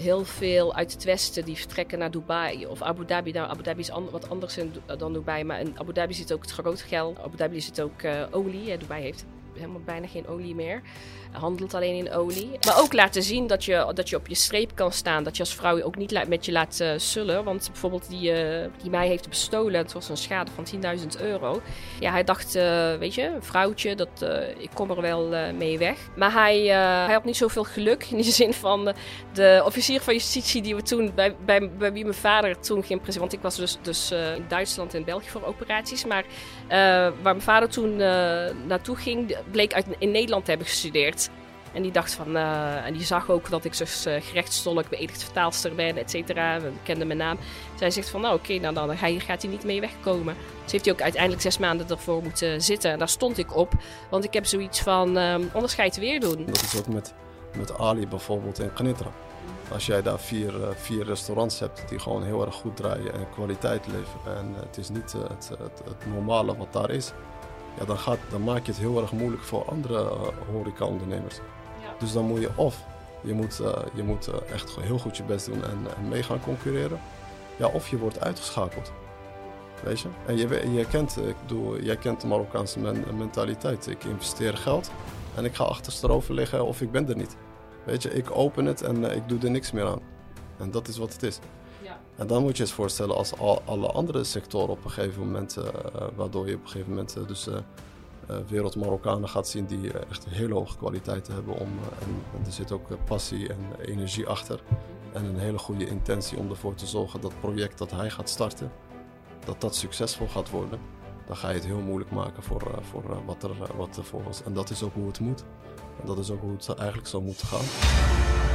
heel veel uit het westen die vertrekken naar Dubai of Abu Dhabi. Nou, Abu Dhabi is wat anders dan Dubai, maar in Abu Dhabi zit ook het groot geld. Abu Dhabi zit ook uh, olie. Dubai heeft helemaal bijna geen olie meer handelt alleen in olie. Maar ook laten zien dat je, dat je op je streep kan staan. Dat je als vrouw ook niet met je laat uh, sullen. Want bijvoorbeeld die, uh, die mij heeft bestolen, het was een schade van 10.000 euro. Ja, hij dacht, uh, weet je, een vrouwtje, dat, ik kom er wel mee weg. Maar hij, hij had niet zoveel geluk. In de zin van de officier van justitie die we toen, bij, bij, bij wie mijn vader toen ging presenteren. Want ik was dus, dus in Duitsland en België voor operaties. Maar waar mijn vader toen naartoe ging, bleek uit, in Nederland te hebben gestudeerd. En die dacht van, uh, en die zag ook dat ik dus uh, gerechtstolk, beëdigd vertaalster ben, et cetera. kende mijn naam. Zij zegt van, nou oké, nou, dan gaat hij niet mee wegkomen. Dus heeft hij ook uiteindelijk zes maanden ervoor moeten zitten. En daar stond ik op, want ik heb zoiets van, um, onderscheid weer doen. Dat is ook met, met Ali bijvoorbeeld in Kanitra. Als jij daar vier, uh, vier restaurants hebt die gewoon heel erg goed draaien en kwaliteit leveren. En het is niet het, het normale wat daar is. Ja, dan, gaat, dan maak je het heel erg moeilijk voor andere horeca-ondernemers. Dus dan moet je of je moet, uh, je moet uh, echt heel goed je best doen en, en mee gaan concurreren. Ja, of je wordt uitgeschakeld. Weet je? En je, je kent, ik bedoel, jij kent de Marokkaanse men, mentaliteit. Ik investeer geld en ik ga achterover liggen of ik ben er niet. Weet je, ik open het en ik doe er niks meer aan. En dat is wat het is. En dan moet je je voorstellen als al, alle andere sectoren op een gegeven moment, waardoor je op een gegeven moment uh, wereld Marokkanen gaat zien die echt hele hoge kwaliteiten hebben. Om, en, en, er zit ook passie en energie achter. En een hele goede intentie om ervoor te zorgen dat het project dat hij gaat starten, dat dat succesvol gaat worden. Dan ga je het heel moeilijk maken voor, voor wat, er, wat er. En dat is ook hoe het moet. En dat is ook hoe het eigenlijk zou moeten gaan.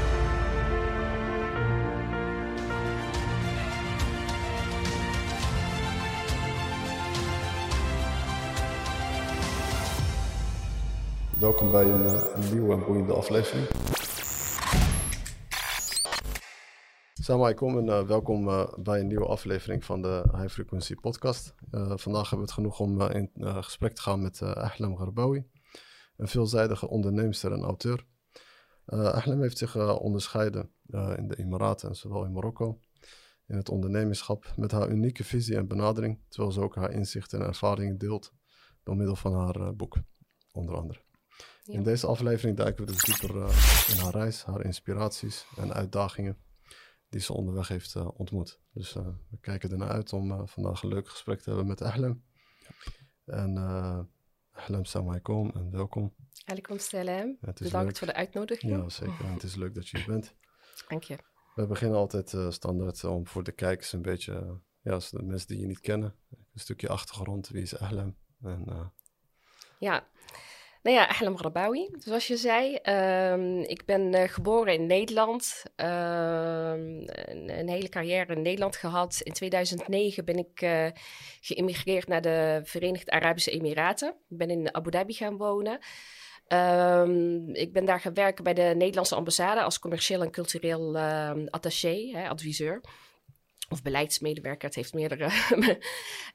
Welkom bij een, eh, een nieuwe en boeiende aflevering. Salam alaikum en uh, welkom uh, bij een nieuwe aflevering van de High Frequency Podcast. Vandaag hebben we het genoeg om in gesprek te gaan met Ahlam Garbawi, een veelzijdige onderneemster en auteur. Ahlam heeft zich onderscheiden in de Emiraten en zowel in Marokko in het ondernemerschap met haar unieke visie en benadering, terwijl ze ook haar inzichten en ervaringen deelt door middel van haar boek, onder andere. In deze aflevering duiken we dus dieper uh, in haar reis, haar inspiraties en uitdagingen die ze onderweg heeft uh, ontmoet. Dus uh, we kijken ernaar uit om vandaag een leuk gesprek te hebben met Ahlem. En Ahlem, salam alaikum en welkom. Alaikum salam. Bedankt voor de uitnodiging. Ja, zeker. En het is leuk dat je er bent. Dank je. We beginnen altijd standaard om voor de kijkers een beetje, ja, de mensen die je niet kennen, een stukje achtergrond. Wie is Ahlem? En, ja, nou ja, Ahlam Rabawi, zoals je zei. Um, ik ben uh, geboren in Nederland. Um, een, een, hele carrière in Nederland gehad. In 2009 ben ik uh, geïmmigreerd naar de Verenigde Arabische Emiraten. Ik ben in Abu Dhabi gaan wonen. Um, ik ben daar gaan werken bij de Nederlandse ambassade als commercieel en cultureel attaché, hè, adviseur of beleidsmedewerker. Het heeft meerdere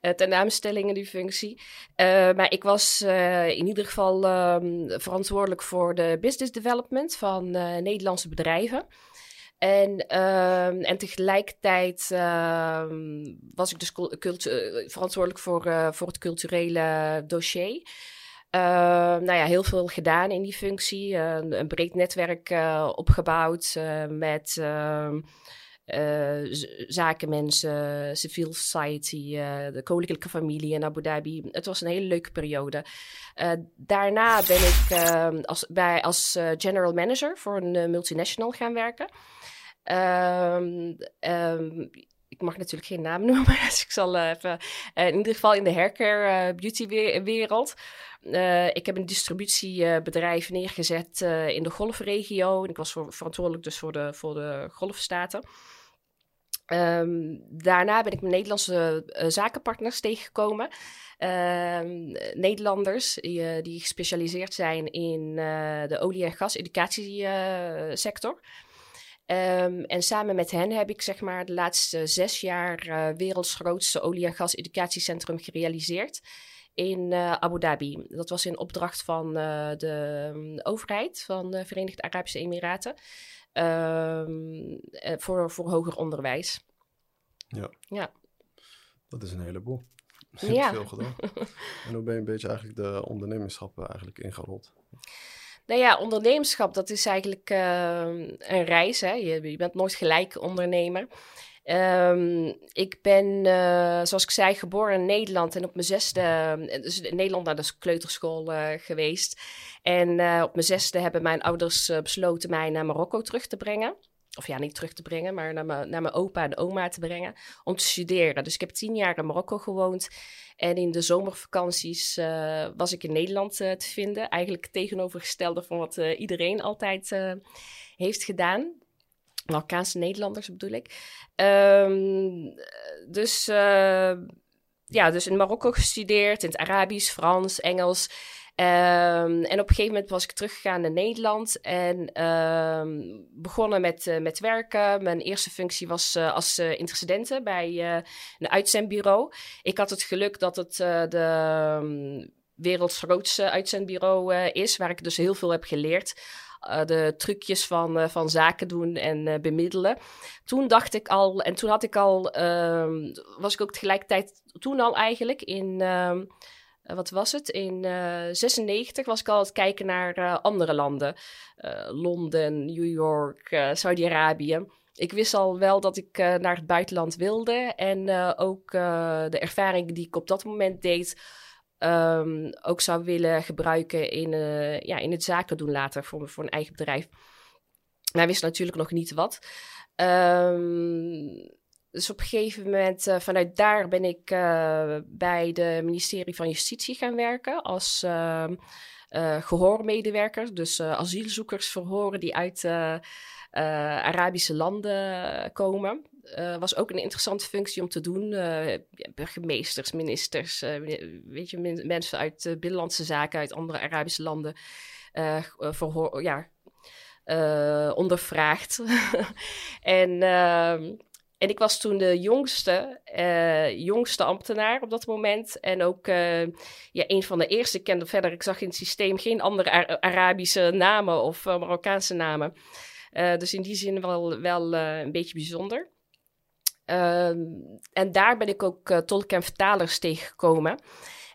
uh, tenaamstellingen, die functie. Uh, maar ik was uh, in ieder geval um, verantwoordelijk voor de business development van Nederlandse bedrijven. En, uh, en tegelijkertijd uh, was ik dus verantwoordelijk voor, voor het culturele dossier. Uh, nou ja, heel veel gedaan in die functie. een breed netwerk opgebouwd met ehm, zakenmensen, civil society, uh, de koninklijke familie in Abu Dhabi. Het was een hele leuke periode. Uh, daarna ben ik ehm, als, bij, als general manager voor een multinational gaan werken. Um, um, ik mag natuurlijk geen naam noemen, dus ik zal even. in ieder geval in de haircare beauty wereld. Ik heb een distributiebedrijf neergezet in de golfregio. Ik was verantwoordelijk dus voor de, voor de golfstaten. Um, daarna ben ik mijn Nederlandse uh, zakenpartners tegengekomen. Um, Nederlanders die, uh, die, gespecialiseerd zijn in uh, de olie- en gas-educatiesector. Um, en samen met hen heb ik zeg maar de laatste zes jaar werelds grootste olie- en gas-educatiecentrum gerealiseerd in Abu Dhabi. Dat was in opdracht van de overheid van de Verenigde Arabische Emiraten. Ehm, voor, voor hoger onderwijs. Ja. Ja. Dat is een heleboel. Ja. veel gedaan. en hoe ben je een beetje eigenlijk de ondernemerschap eigenlijk ingerold? Nou ja, ondernemerschap, dat is eigenlijk ehm, een reis. Hè? Je, je, bent nooit gelijk ondernemer. Um, ik ben, uh, zoals ik zei, geboren in Nederland en op mijn zesde, dus in Nederland naar de kleuterschool uh, geweest. En op mijn zesde hebben mijn ouders besloten mij naar Marokko terug te brengen. Of ja, niet terug te brengen, maar naar mijn, naar mijn opa en oma te brengen om te studeren. Dus ik heb tien jaar in Marokko gewoond. En in de zomervakanties was ik in Nederland te vinden. Eigenlijk tegenovergestelde van wat iedereen altijd heeft gedaan. Marokkaanse Nederlanders bedoel ik. Um, dus, uh, ja, dus in Marokko gestudeerd, in het Arabisch, Frans, Engels. Um, en op een gegeven moment was ik teruggegaan naar Nederland en um, begonnen met, uh, met werken. Mijn eerste functie was uh, als uh, intercedente bij een uitzendbureau. Ik had het geluk dat het de werelds grootste uitzendbureau is, waar ik dus heel veel heb geleerd uh, de trucjes van, uh, van zaken doen en uh, bemiddelen. Toen dacht ik al, en toen had ik al, ehm, was ik ook tegelijkertijd, toen al eigenlijk in, ehm, wat was het? In 96 was ik al aan het kijken naar andere landen. Londen, New York, Saudi-Arabië. Ik wist al wel dat ik naar het buitenland wilde. En ook de ervaring die ik op dat moment deed um, ook zou willen gebruiken in, uh, ja, in het zaken doen later voor, voor een eigen bedrijf. Hij wist natuurlijk nog niet wat. Um, dus op een gegeven moment, uh, vanuit daar ben ik uh, bij de ministerie van Justitie gaan werken als uh, gehoormedewerker. Dus asielzoekers verhoren die uit Arabische landen komen uh, was ook een interessante functie om te doen. Uh, burgemeesters, ministers, uh, weet je, mensen uit binnenlandse zaken uit andere Arabische landen verhoor, ja, ondervraagd. en, ehm, en ik was toen de jongste, jongste ambtenaar op dat moment. En ook ja, een van de eerste. Ik kende verder, ik zag in het systeem geen andere Arabische namen of Marokkaanse namen. dus in die zin wel, wel een beetje bijzonder. Uh, en daar ben ik ook uh, tolken en vertalers tegengekomen.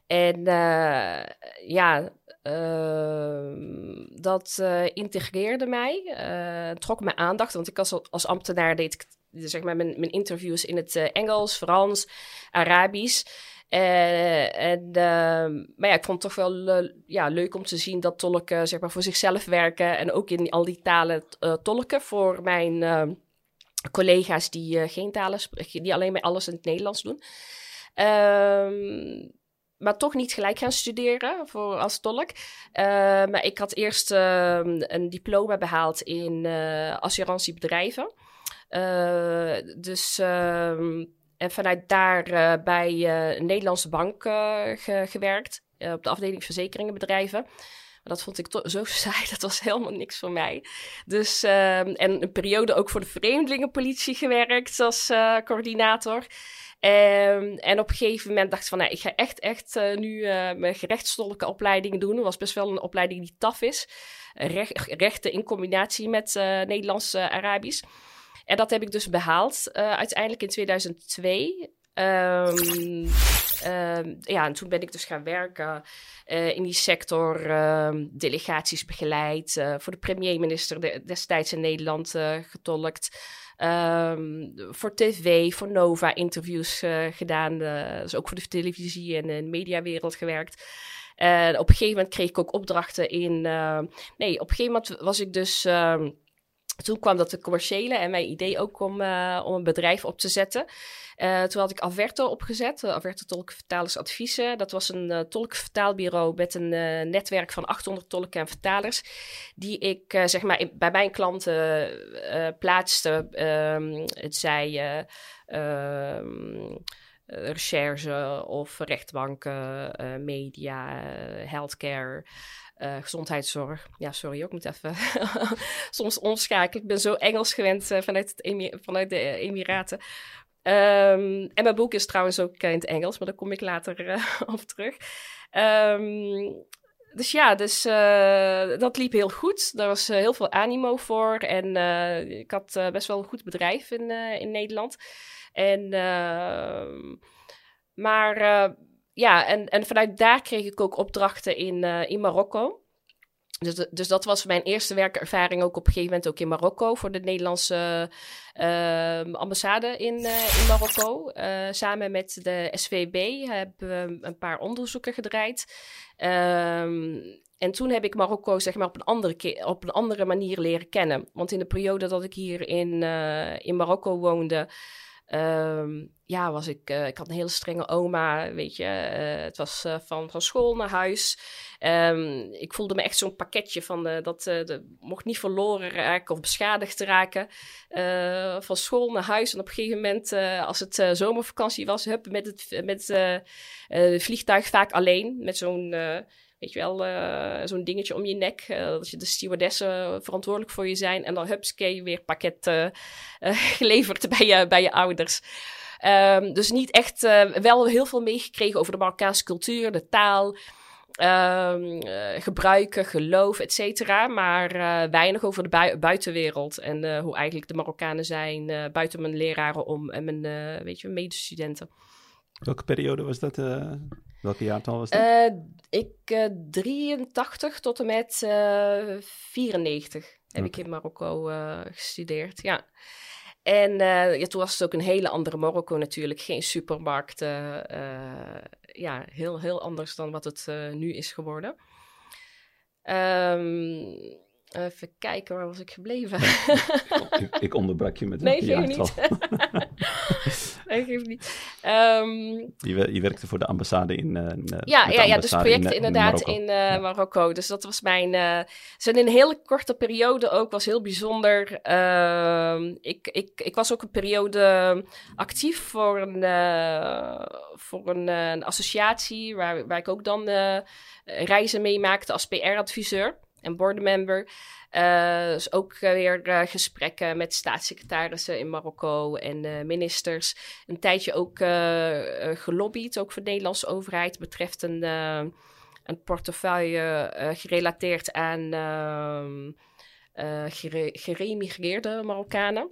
En uh, ja, ehm, dat eh, integreerde mij, trok mijn aandacht. Want ik als, als ambtenaar deed ik zeg maar, mijn, mijn interviews in het Engels, Frans, Arabisch. en, ehm, maar ja, ik vond het toch wel ja, leuk om te zien dat tolken zeg maar, voor zichzelf werken. En ook in al die talen tolken voor mijn collega's die uh, geen talen spreken, die alleen maar alles in het Nederlands doen. Um, maar toch niet gelijk gaan studeren voor, als tolk. Uh, maar ik had eerst uh, een diploma behaald in uh, assurantiebedrijven. dus, ehm, en vanuit daar bij een Nederlandse bank ge gewerkt. op de afdeling verzekeringenbedrijven dat vond ik zo saai, dat was helemaal niks voor mij. Dus, uh, en een periode ook voor de vreemdelingenpolitie gewerkt als uh, coördinator. Um, en op een gegeven moment dacht ik van, nou, ik ga echt, echt uh, nu uh, mijn gerechtsstollelijke opleiding doen. Dat was best wel een opleiding die taf is. Recht, rechten in combinatie met uh, Nederlands-Arabisch. en dat heb ik dus behaald uiteindelijk in 2002. Um, ja, en toen ben ik dus gaan werken uh, in die sector, uh, delegaties begeleid, uh, voor de premierminister de, destijds in Nederland uh, getolkt. Voor tv, voor Nova interviews gedaan, dus ook voor de televisie en de mediawereld gewerkt. En op een gegeven moment kreeg ik ook opdrachten in. nee, op een gegeven moment was ik dus. Toen kwam dat de commerciële en mijn idee ook om, om een bedrijf op te zetten. Uh, toen had ik Averto opgezet, Averto Tolkenvertalers Adviezen. Dat was een uh, tolkvertaalbureau met een netwerk van 800 tolken en vertalers. Die ik zeg maar bij mijn klanten plaatste. Um, het zij um, recherche of rechtbanken, media, healthcare. Uh, gezondheidszorg. Ja, sorry, ik moet even soms omschakelen. Ik ben zo Engels gewend uh, vanuit, het vanuit de Emiraten. Um, en mijn boek is trouwens ook in het Engels, maar daar kom ik later uh, op terug. Um, dus ja, dus, dat liep heel goed. Daar was heel veel animo voor. En ik had best wel een goed bedrijf in, in Nederland. En, ehm, maar ja, en, en vanuit daar kreeg ik ook opdrachten in, in Marokko. Dus, dus dat was mijn eerste werkervaring ook op een gegeven moment ook in Marokko voor de Nederlandse uh, ambassade in, uh, in Marokko. Uh, samen met de SVB hebben we een paar onderzoeken gedraaid. Um, en toen heb ik Marokko zeg maar, op, een andere op een andere manier leren kennen. Want in de periode dat ik hier in, in Marokko woonde, Um, ja, was ik, uh, ik had een hele strenge oma, weet je. Uh, het was uh, van, van school naar huis. Um, ik voelde me echt zo'n pakketje van dat de, mocht niet verloren raken of beschadigd raken. van school naar huis. En op een gegeven moment, als het zomervakantie was, hup, met het met, vliegtuig vaak alleen. Met zo'n Weet je wel, uh, zo'n dingetje om je nek. Uh, dat je de stewardessen verantwoordelijk voor je zijn. En dan hupske weer pakket uh, geleverd bij je, bij je ouders. Um, dus niet echt, wel heel veel meegekregen over de Marokkaanse cultuur, de taal. Um, gebruiken, geloof, et cetera. Maar weinig over de bui buitenwereld. En hoe eigenlijk de Marokkanen zijn buiten mijn leraren om en mijn weet je, medestudenten. Welke periode was dat? Welke jaartal was dat? Uh, ik uh, eh, 83 tot en met uh, eh, 94 heb ik in Marokko gestudeerd. Ja. En ja, toen was het ook een hele andere Marokko natuurlijk. Geen supermarkten. ja, heel, heel anders dan wat het nu is geworden. Um, Even kijken, waar was ik gebleven? ik, ik, onderbrak je met een Nee, geef niet. nee, geef niet. Um, je, je, werkte voor de ambassade in uh, Ja, ja, ja dus project inderdaad in, uh, ja. Marokko. Dus dat was mijn... Uh, dus in een hele korte periode ook, was heel bijzonder. Uh, ik, ik, ik was ook een periode actief voor een, voor een, een, associatie... Waar, waar ik ook dan reizen meemaakte als PR-adviseur en boardmember. Uh, dus ook weer uh, gesprekken met staatssecretarissen in Marokko en ministers. Een tijdje ook gelobbyd, ook voor de Nederlandse overheid, betreft een, portefeuille gerelateerd aan ehm, gere geremigreerde Marokkanen.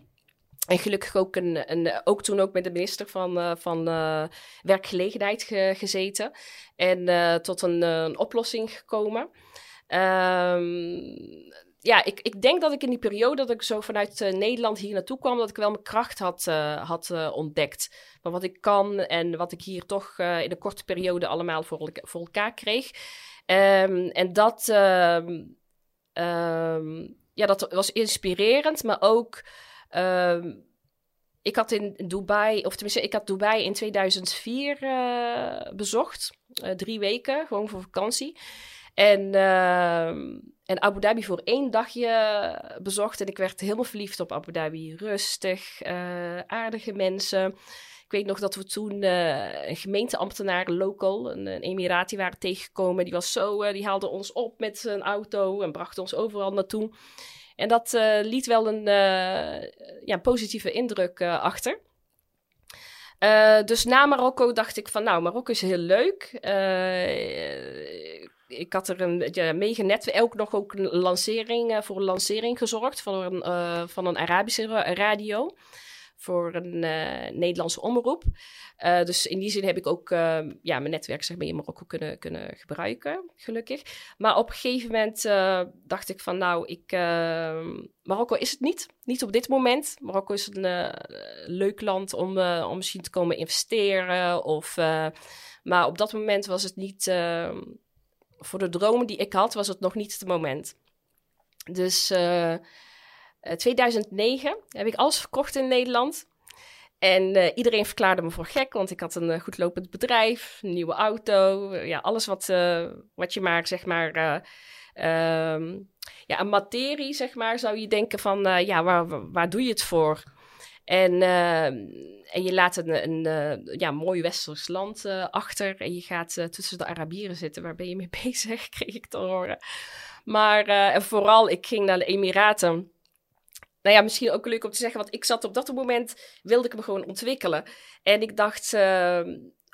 En gelukkig ook, een, een, ook toen ook met de minister van, van werkgelegenheid ge gezeten. En tot een, een oplossing gekomen. Um, ja, ik, ik denk dat ik in die periode dat ik zo vanuit uh, Nederland hier naartoe kwam, dat ik wel mijn kracht had, uh, had uh, ontdekt. Van wat ik kan en wat ik hier toch in een korte periode allemaal voor, elkaar kreeg. Um, en dat, um, ja, dat was inspirerend, maar ook. ik had in Dubai, of tenminste, ik had Dubai in 2004 bezocht. drie weken, gewoon voor vakantie. En, uh, en Abu Dhabi voor één dagje bezocht. En ik werd helemaal verliefd op Abu Dhabi. Rustig, uh, aardige mensen. Ik weet nog dat we toen uh, een gemeenteambtenaar, local, een, een Emirati, waren tegengekomen. Die was zo, uh, die haalde ons op met zijn auto en bracht ons overal naartoe. En dat liet wel een ja, positieve indruk achter. Dus na Marokko dacht ik van, nou, Marokko is heel leuk. Ik had er een ja, mega net ook nog ook een lancering, uh, voor een lancering gezorgd van een, uh, van een Arabische radio. Voor een uh, Nederlandse omroep. dus in die zin heb ik ook ja, mijn netwerk zeg maar, in Marokko kunnen, kunnen gebruiken, gelukkig. Maar op een gegeven moment dacht ik van nou, ik, Marokko is het niet. Niet op dit moment. Marokko is een leuk land om, om misschien te komen investeren. Of, maar op dat moment was het niet voor de dromen die ik had, was het nog niet het moment. Dus uh, eh, 2009 eh, heb ik alles verkocht in Nederland. En uh, iedereen verklaarde me voor gek, want ik had een uh, goed lopend bedrijf, een nieuwe auto, ja, alles wat, wat je maar, zeg maar, um, ja, een materie, zeg maar, zou je denken van, ja, waar, waar doe je het voor? En, uh, en je laat een, een uh, ja, mooi westers land uh, achter en je gaat tussen de Arabieren zitten. Waar ben je mee bezig? Kreeg ik te horen. Maar en vooral, ik ging naar de Emiraten. Nou ja, misschien ook leuk om te zeggen, want ik zat op dat moment, wilde ik me gewoon ontwikkelen. En ik dacht,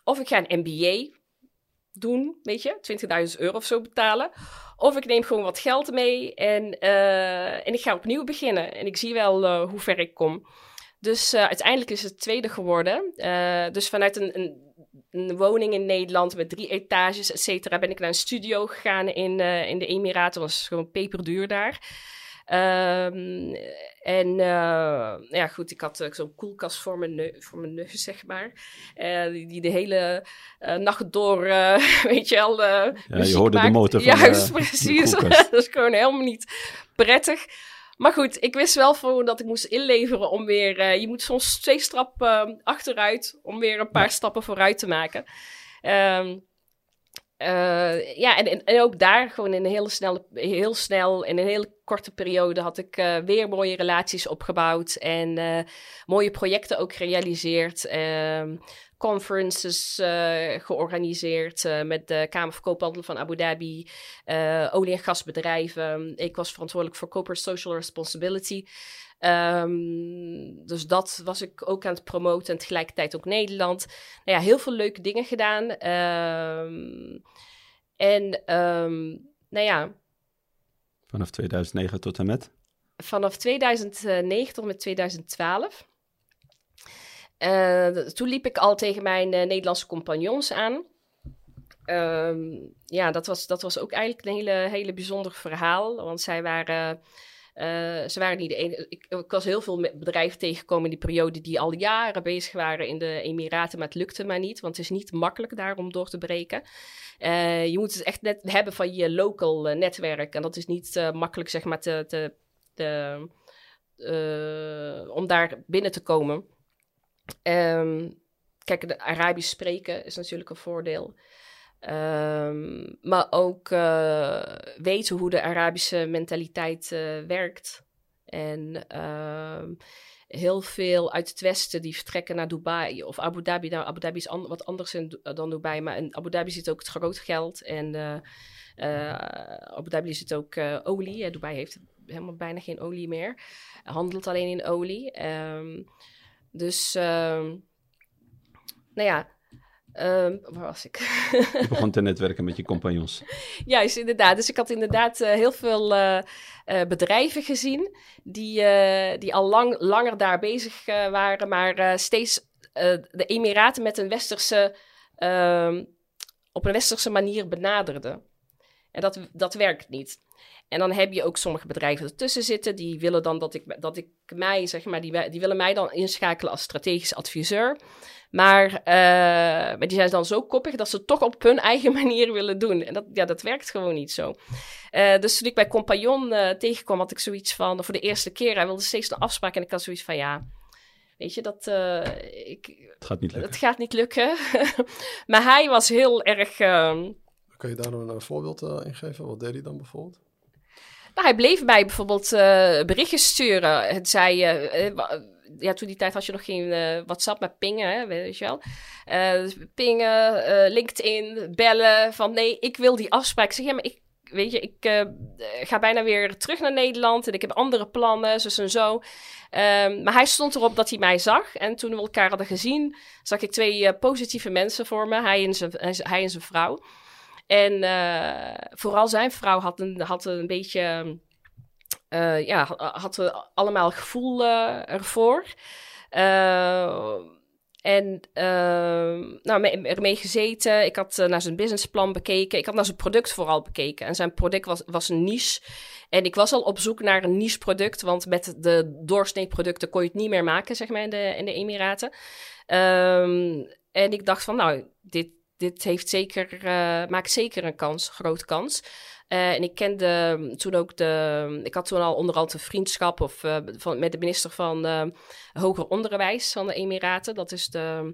of ik ga een MBA doen, weet je, 20.000 euro of zo betalen. Of ik neem gewoon wat geld mee en, eh, en ik ga opnieuw beginnen. En ik zie wel hoe ver ik kom. Dus uh, uiteindelijk is het tweede geworden. dus vanuit een, een, een, woning in Nederland met drie etages, et cetera, ben ik naar een studio gegaan in, in de Emiraten. Dat was gewoon peperduur daar. Um, en ja, goed, ik had zo'n koelkast voor mijn, neus, voor mijn neus, zeg maar. Die, die, de hele nacht door, weet je wel. ja, je hoorde maakt. de motor van Juist, precies. dat is gewoon helemaal niet prettig. Maar goed, ik wist wel voor dat ik moest inleveren om weer... je moet soms twee stappen achteruit om weer een paar stappen vooruit te maken. Um, uh, ja, en, en, ook daar gewoon in een hele snelle, heel snel, in een hele korte periode had ik uh, weer mooie relaties opgebouwd en uh, mooie projecten ook gerealiseerd. Ehm, conferences georganiseerd met de Kamer van Koophandel van Abu Dhabi, olie- en gasbedrijven. Ik was verantwoordelijk voor Corporate Social Responsibility. Um, dus dat was ik ook aan het promoten en tegelijkertijd ook Nederland. Nou ja, heel veel leuke dingen gedaan. Um, en um, nou ja. Vanaf 2009 tot en met? Vanaf 2009 tot met 2012. Uh, toen liep ik al tegen mijn uh, Nederlandse compagnons aan. Um, ja, dat was, dat was ook eigenlijk een hele, hele bijzonder verhaal. Want zij waren ze waren niet de enige. Ik, ik, was heel veel bedrijven tegengekomen in die periode die al jaren bezig waren in de Emiraten, maar het lukte maar niet, want het is niet makkelijk daar om door te breken. Uh, je moet het echt net hebben van je local uh, netwerk en dat is niet makkelijk, zeg maar, te, te, om daar binnen te komen. Um, kijk, de Arabisch spreken is natuurlijk een voordeel. Um, maar ook uh, weten hoe de Arabische mentaliteit uh, werkt. En uh, heel veel uit het westen die vertrekken naar Dubai of Abu Dhabi. Nou, Abu Dhabi is wat anders dan Dubai, maar in Abu Dhabi zit ook het groot geld. En uh, Abu Dhabi zit ook olie. Dubai heeft helemaal bijna geen olie meer. Handelt alleen in olie. Um, dus, nou ja Um, waar was ik? je begon te netwerken met je compagnons. Juist, inderdaad. Dus ik had inderdaad uh, heel veel uh, uh, bedrijven gezien die, die al lang, langer daar bezig waren, maar steeds de Emiraten met een westerse, ehm, op een westerse manier benaderden. En dat, dat werkt niet. En dan heb je ook sommige bedrijven ertussen zitten, die willen dan dat ik, dat ik mij, zeg maar, die, die willen mij dan inschakelen als strategisch adviseur. Maar, uh, maar die zijn dan zo koppig dat ze het toch op hun eigen manier willen doen. En dat, ja, dat werkt gewoon niet zo. Uh, dus toen ik bij Compagnon uh, tegenkwam, had ik zoiets van, voor de eerste keer, hij wilde steeds een afspraak. En ik had zoiets van, ja, weet je, dat... ik, het gaat niet lukken. Het gaat niet lukken. maar hij was heel erg... Ehm, Kan je daar een voorbeeld in geven? Wat deed hij dan bijvoorbeeld? Nou, hij bleef mij bijvoorbeeld berichtjes sturen. Het zei ja, toen die tijd had je nog geen uh, WhatsApp, maar pingen, weet je wel. Uh, pingen, uh, LinkedIn, bellen, van nee, ik wil die afspraak. Ik zeg, ja, maar ik, weet je, ik ga bijna weer terug naar Nederland en ik heb andere plannen, zo en zo. Um, maar hij stond erop dat hij mij zag. En toen we elkaar hadden gezien, zag ik twee positieve mensen voor me, hij en zijn, hij en zijn vrouw. En vooral zijn vrouw had een, had een beetje uh, ja, hadden allemaal gevoel uh, ervoor. Uh, en nou, ermee gezeten. Ik had naar zijn businessplan bekeken. Ik had naar zijn product vooral bekeken. En zijn product was, was een niche. En ik was al op zoek naar een niche product. Want met de doorsnee producten kon je het niet meer maken, zeg maar, in de, in de Emiraten. Um, en ik dacht van, nou, dit, dit heeft zeker, maakt zeker een kans, grote kans. Uh, en ik kende toen ook de. Ik had toen al onderhand een vriendschap of, uh, van, met de minister van uh, Hoger Onderwijs van de Emiraten. Dat is de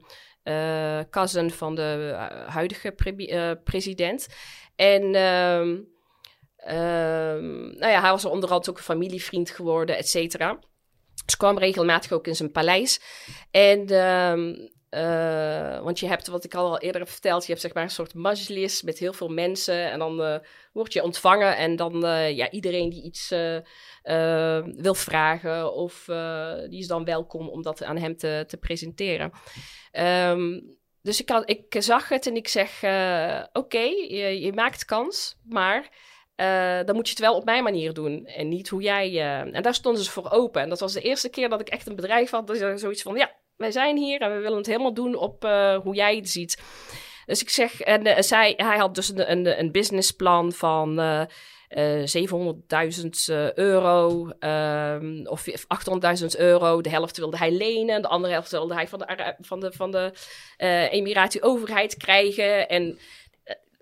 cousin van de huidige pre president. En. Um, nou ja, hij was onderhand ook een familievriend geworden, et cetera. Dus kwam regelmatig ook in zijn paleis. En uh, want je hebt, wat ik al eerder heb verteld, je hebt zeg maar een soort majlis met heel veel mensen. En dan uh, word je ontvangen en dan, uh, ja, iedereen die iets wil vragen of die is dan welkom om dat aan hem te, te presenteren. Um, dus ik, had, ik zag het en ik zeg: Oké, je, je, maakt kans, maar dan moet je het wel op mijn manier doen. En niet hoe jij. En daar stonden ze voor open. En dat was de eerste keer dat ik echt een bedrijf had. Dat is zoiets van: Ja, wij zijn hier en we willen het helemaal doen op hoe jij het ziet. Dus ik zeg, en zij, hij had dus een, een, een businessplan van uh, 700.000 euro um, of 800.000 euro. De helft wilde hij lenen, de andere helft wilde hij van de, van de, van de Emiratie overheid krijgen. En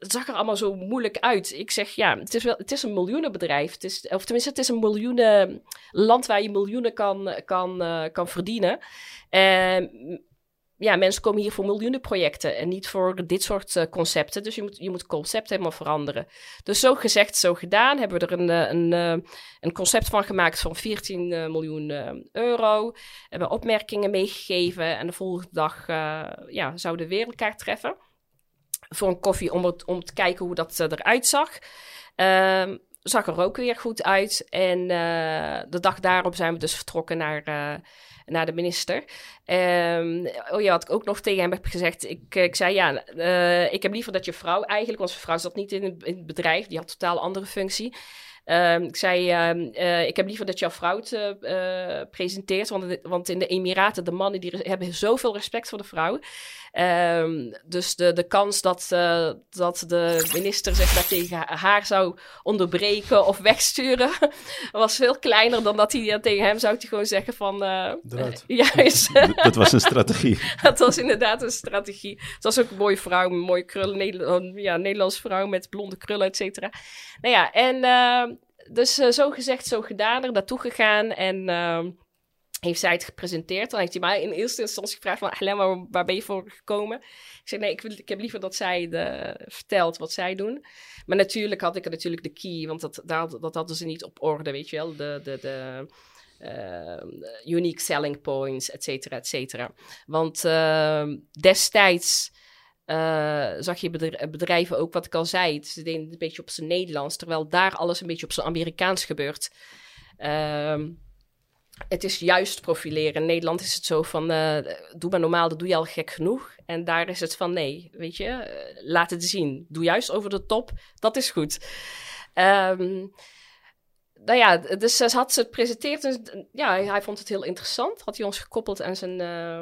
het zag er allemaal zo moeilijk uit. Ik zeg, ja, het is, wel, het is een miljoenenbedrijf. Het is, of tenminste, het is een miljoenen land waar je miljoenen kan, kan, uh, kan verdienen. Uh, ja, mensen komen hier voor miljoenen projecten en niet voor dit soort uh, concepten. Dus je moet, je moet concept helemaal veranderen. Dus zo gezegd, zo gedaan, hebben we er een, een, een concept van gemaakt van 14 miljoen euro. Hebben opmerkingen meegegeven en de volgende dag ja, zouden weer elkaar treffen voor een koffie om, om te kijken hoe dat uh, eruit zag. Uh, zag er ook weer goed uit. En uh, de dag daarop zijn we dus vertrokken naar, uh, naar de minister. Um, oh ja, had ik ook nog tegen hem heb gezegd. Ik, ik zei ja, ik heb liever dat je vrouw eigenlijk, want zijn vrouw zat niet in het, bedrijf, die had een totaal andere functie. Uh, ik zei, ik heb liever dat jouw vrouw presenteert. Want, want, in de Emiraten, de mannen die hebben zoveel respect voor de vrouw. Um, dus de, de kans dat, dat de minister zich daar tegen haar zou onderbreken of wegsturen... was veel kleiner dan dat hij tegen hem zou gewoon zeggen van... Juist. dat was een strategie. dat was inderdaad een strategie. Het was ook een mooie vrouw, een mooie krullen. Nederland, ja, Nederlandse vrouw met blonde krullen, et cetera. Nou ja, en uh, dus uh, zo gezegd, zo gedaan, er naartoe gegaan en uh, heeft zij het gepresenteerd. Dan heeft hij mij in eerste instantie gevraagd van, Helen, waar, waar ben je voor gekomen? Ik zei, nee, ik, wil, ik heb liever dat zij de, vertelt wat zij doen. Maar natuurlijk had ik er natuurlijk de key, want dat, dat, dat hadden ze niet op orde, weet je wel. De, de, de, uh, unique selling points, et cetera, et cetera. Want uh, destijds uh, zag je bedrijven ook, wat ik al zei, het deden een beetje op zijn Nederlands, terwijl daar alles een beetje op zijn Amerikaans gebeurt. Uh, het is juist profileren. In Nederland is het zo van, uh, doe maar normaal, dat doe je al gek genoeg. En daar is het van, nee, weet je, uh, laat het zien. Doe juist over de top, dat is goed. Um, nou ja, dus had ze het presenteerd. Dus, ja, hij vond het heel interessant. Had hij ons gekoppeld aan zijn, uh,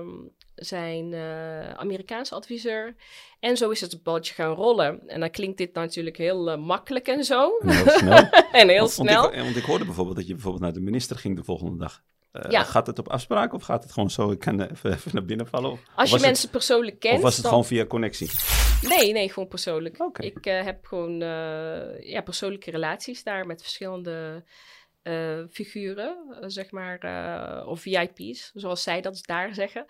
zijn uh, Amerikaanse adviseur. En zo is het balletje gaan rollen. En dan klinkt dit natuurlijk heel uh, makkelijk en zo. En heel snel. en heel want, snel. Want ik, want ik, hoorde bijvoorbeeld dat je bijvoorbeeld naar de minister ging de volgende dag. Uh, ja. Gaat het op afspraak of gaat het gewoon zo, ik kan even, even naar binnen vallen? Of, Als je mensen het, persoonlijk kent. Of was het dan... gewoon via connectie? Nee, nee, gewoon persoonlijk. Okay. Ik heb gewoon ja, persoonlijke relaties daar met verschillende uh, figuren, zeg maar, of VIP's, zoals zij dat daar zeggen.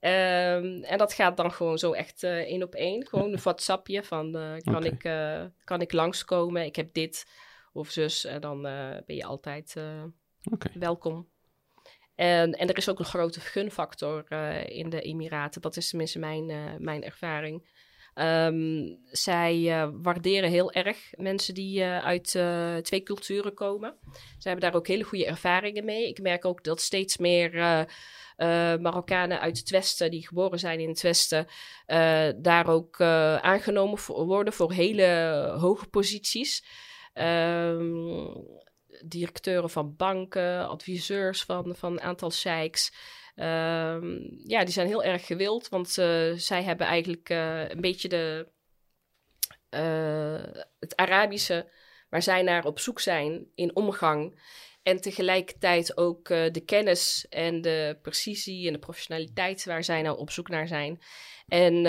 Um, en dat gaat dan gewoon zo echt één op één. Gewoon een WhatsAppje van, kan, okay. ik, kan ik langskomen? Ik heb dit of zus. En dan ben je altijd okay. welkom. En, en, er is ook een grote gunfactor in de Emiraten. Dat is tenminste mijn, mijn ervaring. Um, zij uh, waarderen heel erg mensen die uit twee culturen komen. Ze hebben daar ook hele goede ervaringen mee. Ik merk ook dat steeds meer Marokkanen uit het Westen, die geboren zijn in het Westen, daar ook aangenomen worden voor hele hoge posities. Um, directeuren van banken, adviseurs van, van een aantal sheiks. Um, ja, die zijn heel erg gewild, want zij hebben eigenlijk uh, een beetje de, uh, het Arabische waar zij naar op zoek zijn in omgang. En tegelijkertijd ook de kennis en de precisie en de professionaliteit waar zij nou op zoek naar zijn. En,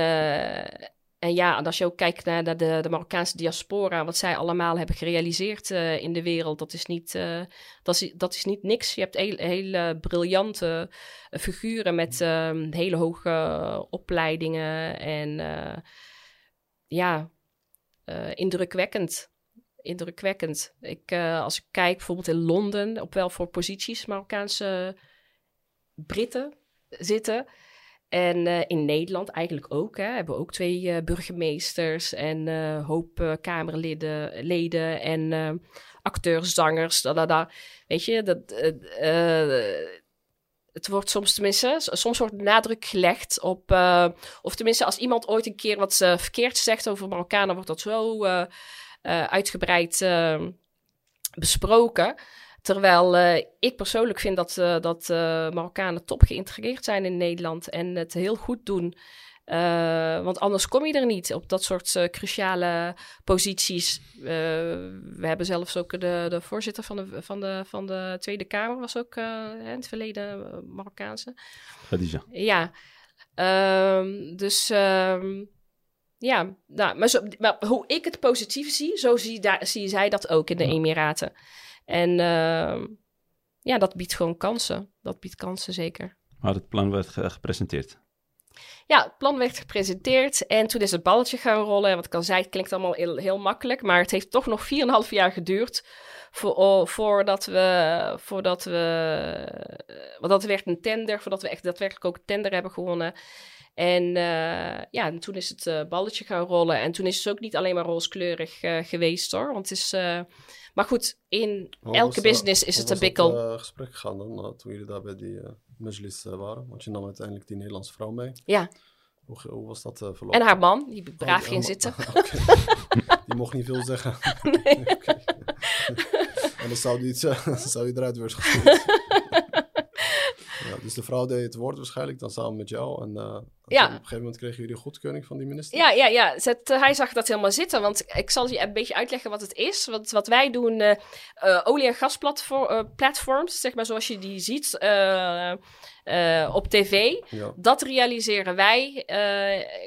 en ja, en als je ook kijkt naar de, de, Marokkaanse diaspora, wat zij allemaal hebben gerealiseerd uh, in de wereld, dat is, niet, uh, dat, is, dat is niet niks. Je hebt hele, briljante uh, figuren met ehm, hele hoge opleidingen en ja, indrukwekkend. Indrukwekkend. Ik, als ik kijk bijvoorbeeld in Londen, op wel voor posities Marokkaanse Britten zitten. En uh, in Nederland eigenlijk ook. Hè, hebben we ook twee uh, burgemeesters en uh, hoop Kamerleden leden en acteurs, zangers. Da, da. Weet je, dat, het wordt soms tenminste, soms wordt nadruk gelegd op, of tenminste als iemand ooit een keer wat verkeerd zegt over Marokkanen, wordt dat zo uitgebreid besproken. Terwijl ik persoonlijk vind dat, dat Marokkanen top geïntegreerd zijn in Nederland en het heel goed doen. Want anders kom je er niet op dat soort cruciale posities. We hebben zelfs ook de, de voorzitter van de, van, de, van de Tweede Kamer, was ook in het verleden Marokkaanse. Khadija. Ja, um, dus um, ja, nou, maar, zo, maar, hoe ik het positief zie, zo zie, daar, zie zij dat ook in de Emiraten. En ja, dat biedt gewoon kansen. Dat biedt kansen zeker. Maar het plan werd gepresenteerd. Ja, het plan werd gepresenteerd en toen is het balletje gaan rollen. Wat ik al zei, het klinkt allemaal heel, heel makkelijk, maar het heeft toch nog 4,5 jaar geduurd voor, oh, voordat we, voordat we, want dat werd een tender, voordat we echt daadwerkelijk ook een tender hebben gewonnen. En uh, ja, en toen is het uh, balletje gaan rollen. En toen is het ook niet alleen maar rooskleurig uh, geweest hoor. Want het is. maar goed, in elke business is het een bikkel. Hoe was gesprek gegaan dan, toen jullie daar bij die Mujlis waren? Want je nam uiteindelijk die Nederlandse vrouw mee. Ja. Hoe, hoe was dat verlopen? En haar man, die braaf ging zitten. die mocht niet veel zeggen. Nee. en dan zou die, zou die eruit worden gestuurd. Dus de vrouw deed het woord waarschijnlijk dan samen met jou. En uh, ja. op een gegeven moment kregen jullie goedkeuring van die minister? Ja, ja, ja. Zet, uh, hij zag dat helemaal zitten. Want ik zal je een beetje uitleggen wat het is. Want wat wij doen, uh, olie- en gasplatforms, zeg maar zoals je die ziet op tv. Ja. Dat realiseren wij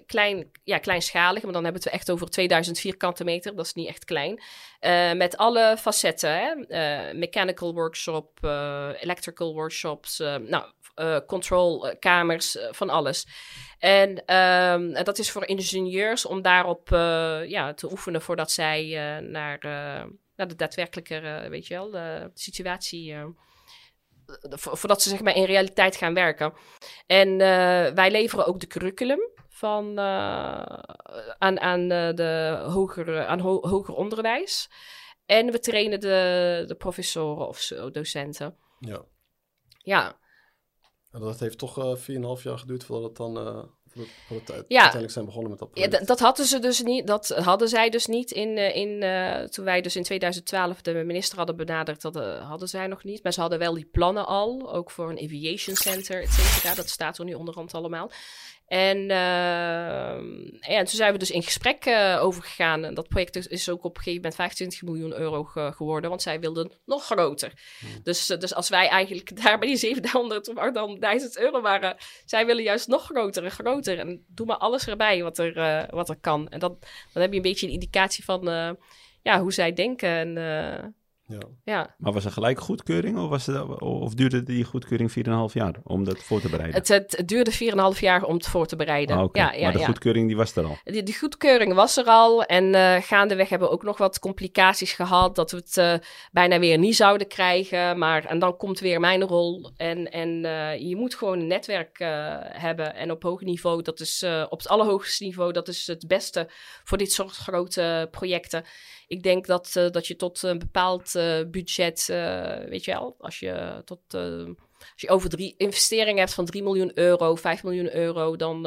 klein, ja, kleinschalig. Maar dan hebben we het echt over 2000 vierkante meter. Dat is niet echt klein. met alle facetten. Hè? mechanical workshop, electrical workshops. nou, controlkamers, uh, van alles. En uh, dat is voor ingenieurs om daarop ja, te oefenen voordat zij naar, naar de daadwerkelijke, weet je wel, de situatie. voordat ze zeg maar in realiteit gaan werken. En wij leveren ook de curriculum van, aan, aan, de hoger, aan ho hoger onderwijs. En we trainen de, de professoren of docenten. Ja. Ja, dat heeft toch uh, eh, 4,5 jaar geduurd voordat het dan uh, het ja. uiteindelijk zijn begonnen met dat project. Ja, dat hadden ze dus niet. Dat hadden zij dus niet in, uh, in uh, toen wij dus in 2012 de minister hadden benaderd. Dat hadden zij nog niet. Maar ze hadden wel die plannen al, ook voor een aviation center, et cetera. Dat staat er nu onderhand allemaal. En, uh, ja, en toen zijn we dus in gesprek uh, over gegaan. En dat project is ook op een gegeven moment 25 miljoen euro ge geworden, want zij wilden nog groter. Hmm. Dus, uh, dus als wij eigenlijk daar bij die 700 of 1000 euro waren, zij willen juist nog groter en groter. En doe maar alles erbij wat er, wat er kan. En dat, dan heb je een beetje een indicatie van ja, hoe zij denken. En, ja. ja. Maar was er gelijk goedkeuring of, was het, of duurde die goedkeuring 4,5 jaar om dat voor te bereiden? Het, het duurde 4,5 jaar om het voor te bereiden. Ah, ja, ja, maar de goedkeuring die was er al? Die, die goedkeuring was er al en uh, gaandeweg hebben we ook nog wat complicaties gehad dat we het uh, bijna weer niet zouden krijgen. Maar, en dan komt weer mijn rol en, en uh, je moet gewoon een netwerk hebben en op hoog niveau, dat is op het allerhoogste niveau, dat is het beste voor dit soort grote projecten ik denk dat, uh, dat je tot een bepaald uh, budget, uh, weet je wel, als je, tot, als je over drie investeringen hebt van 3 miljoen euro, 5 miljoen euro, dan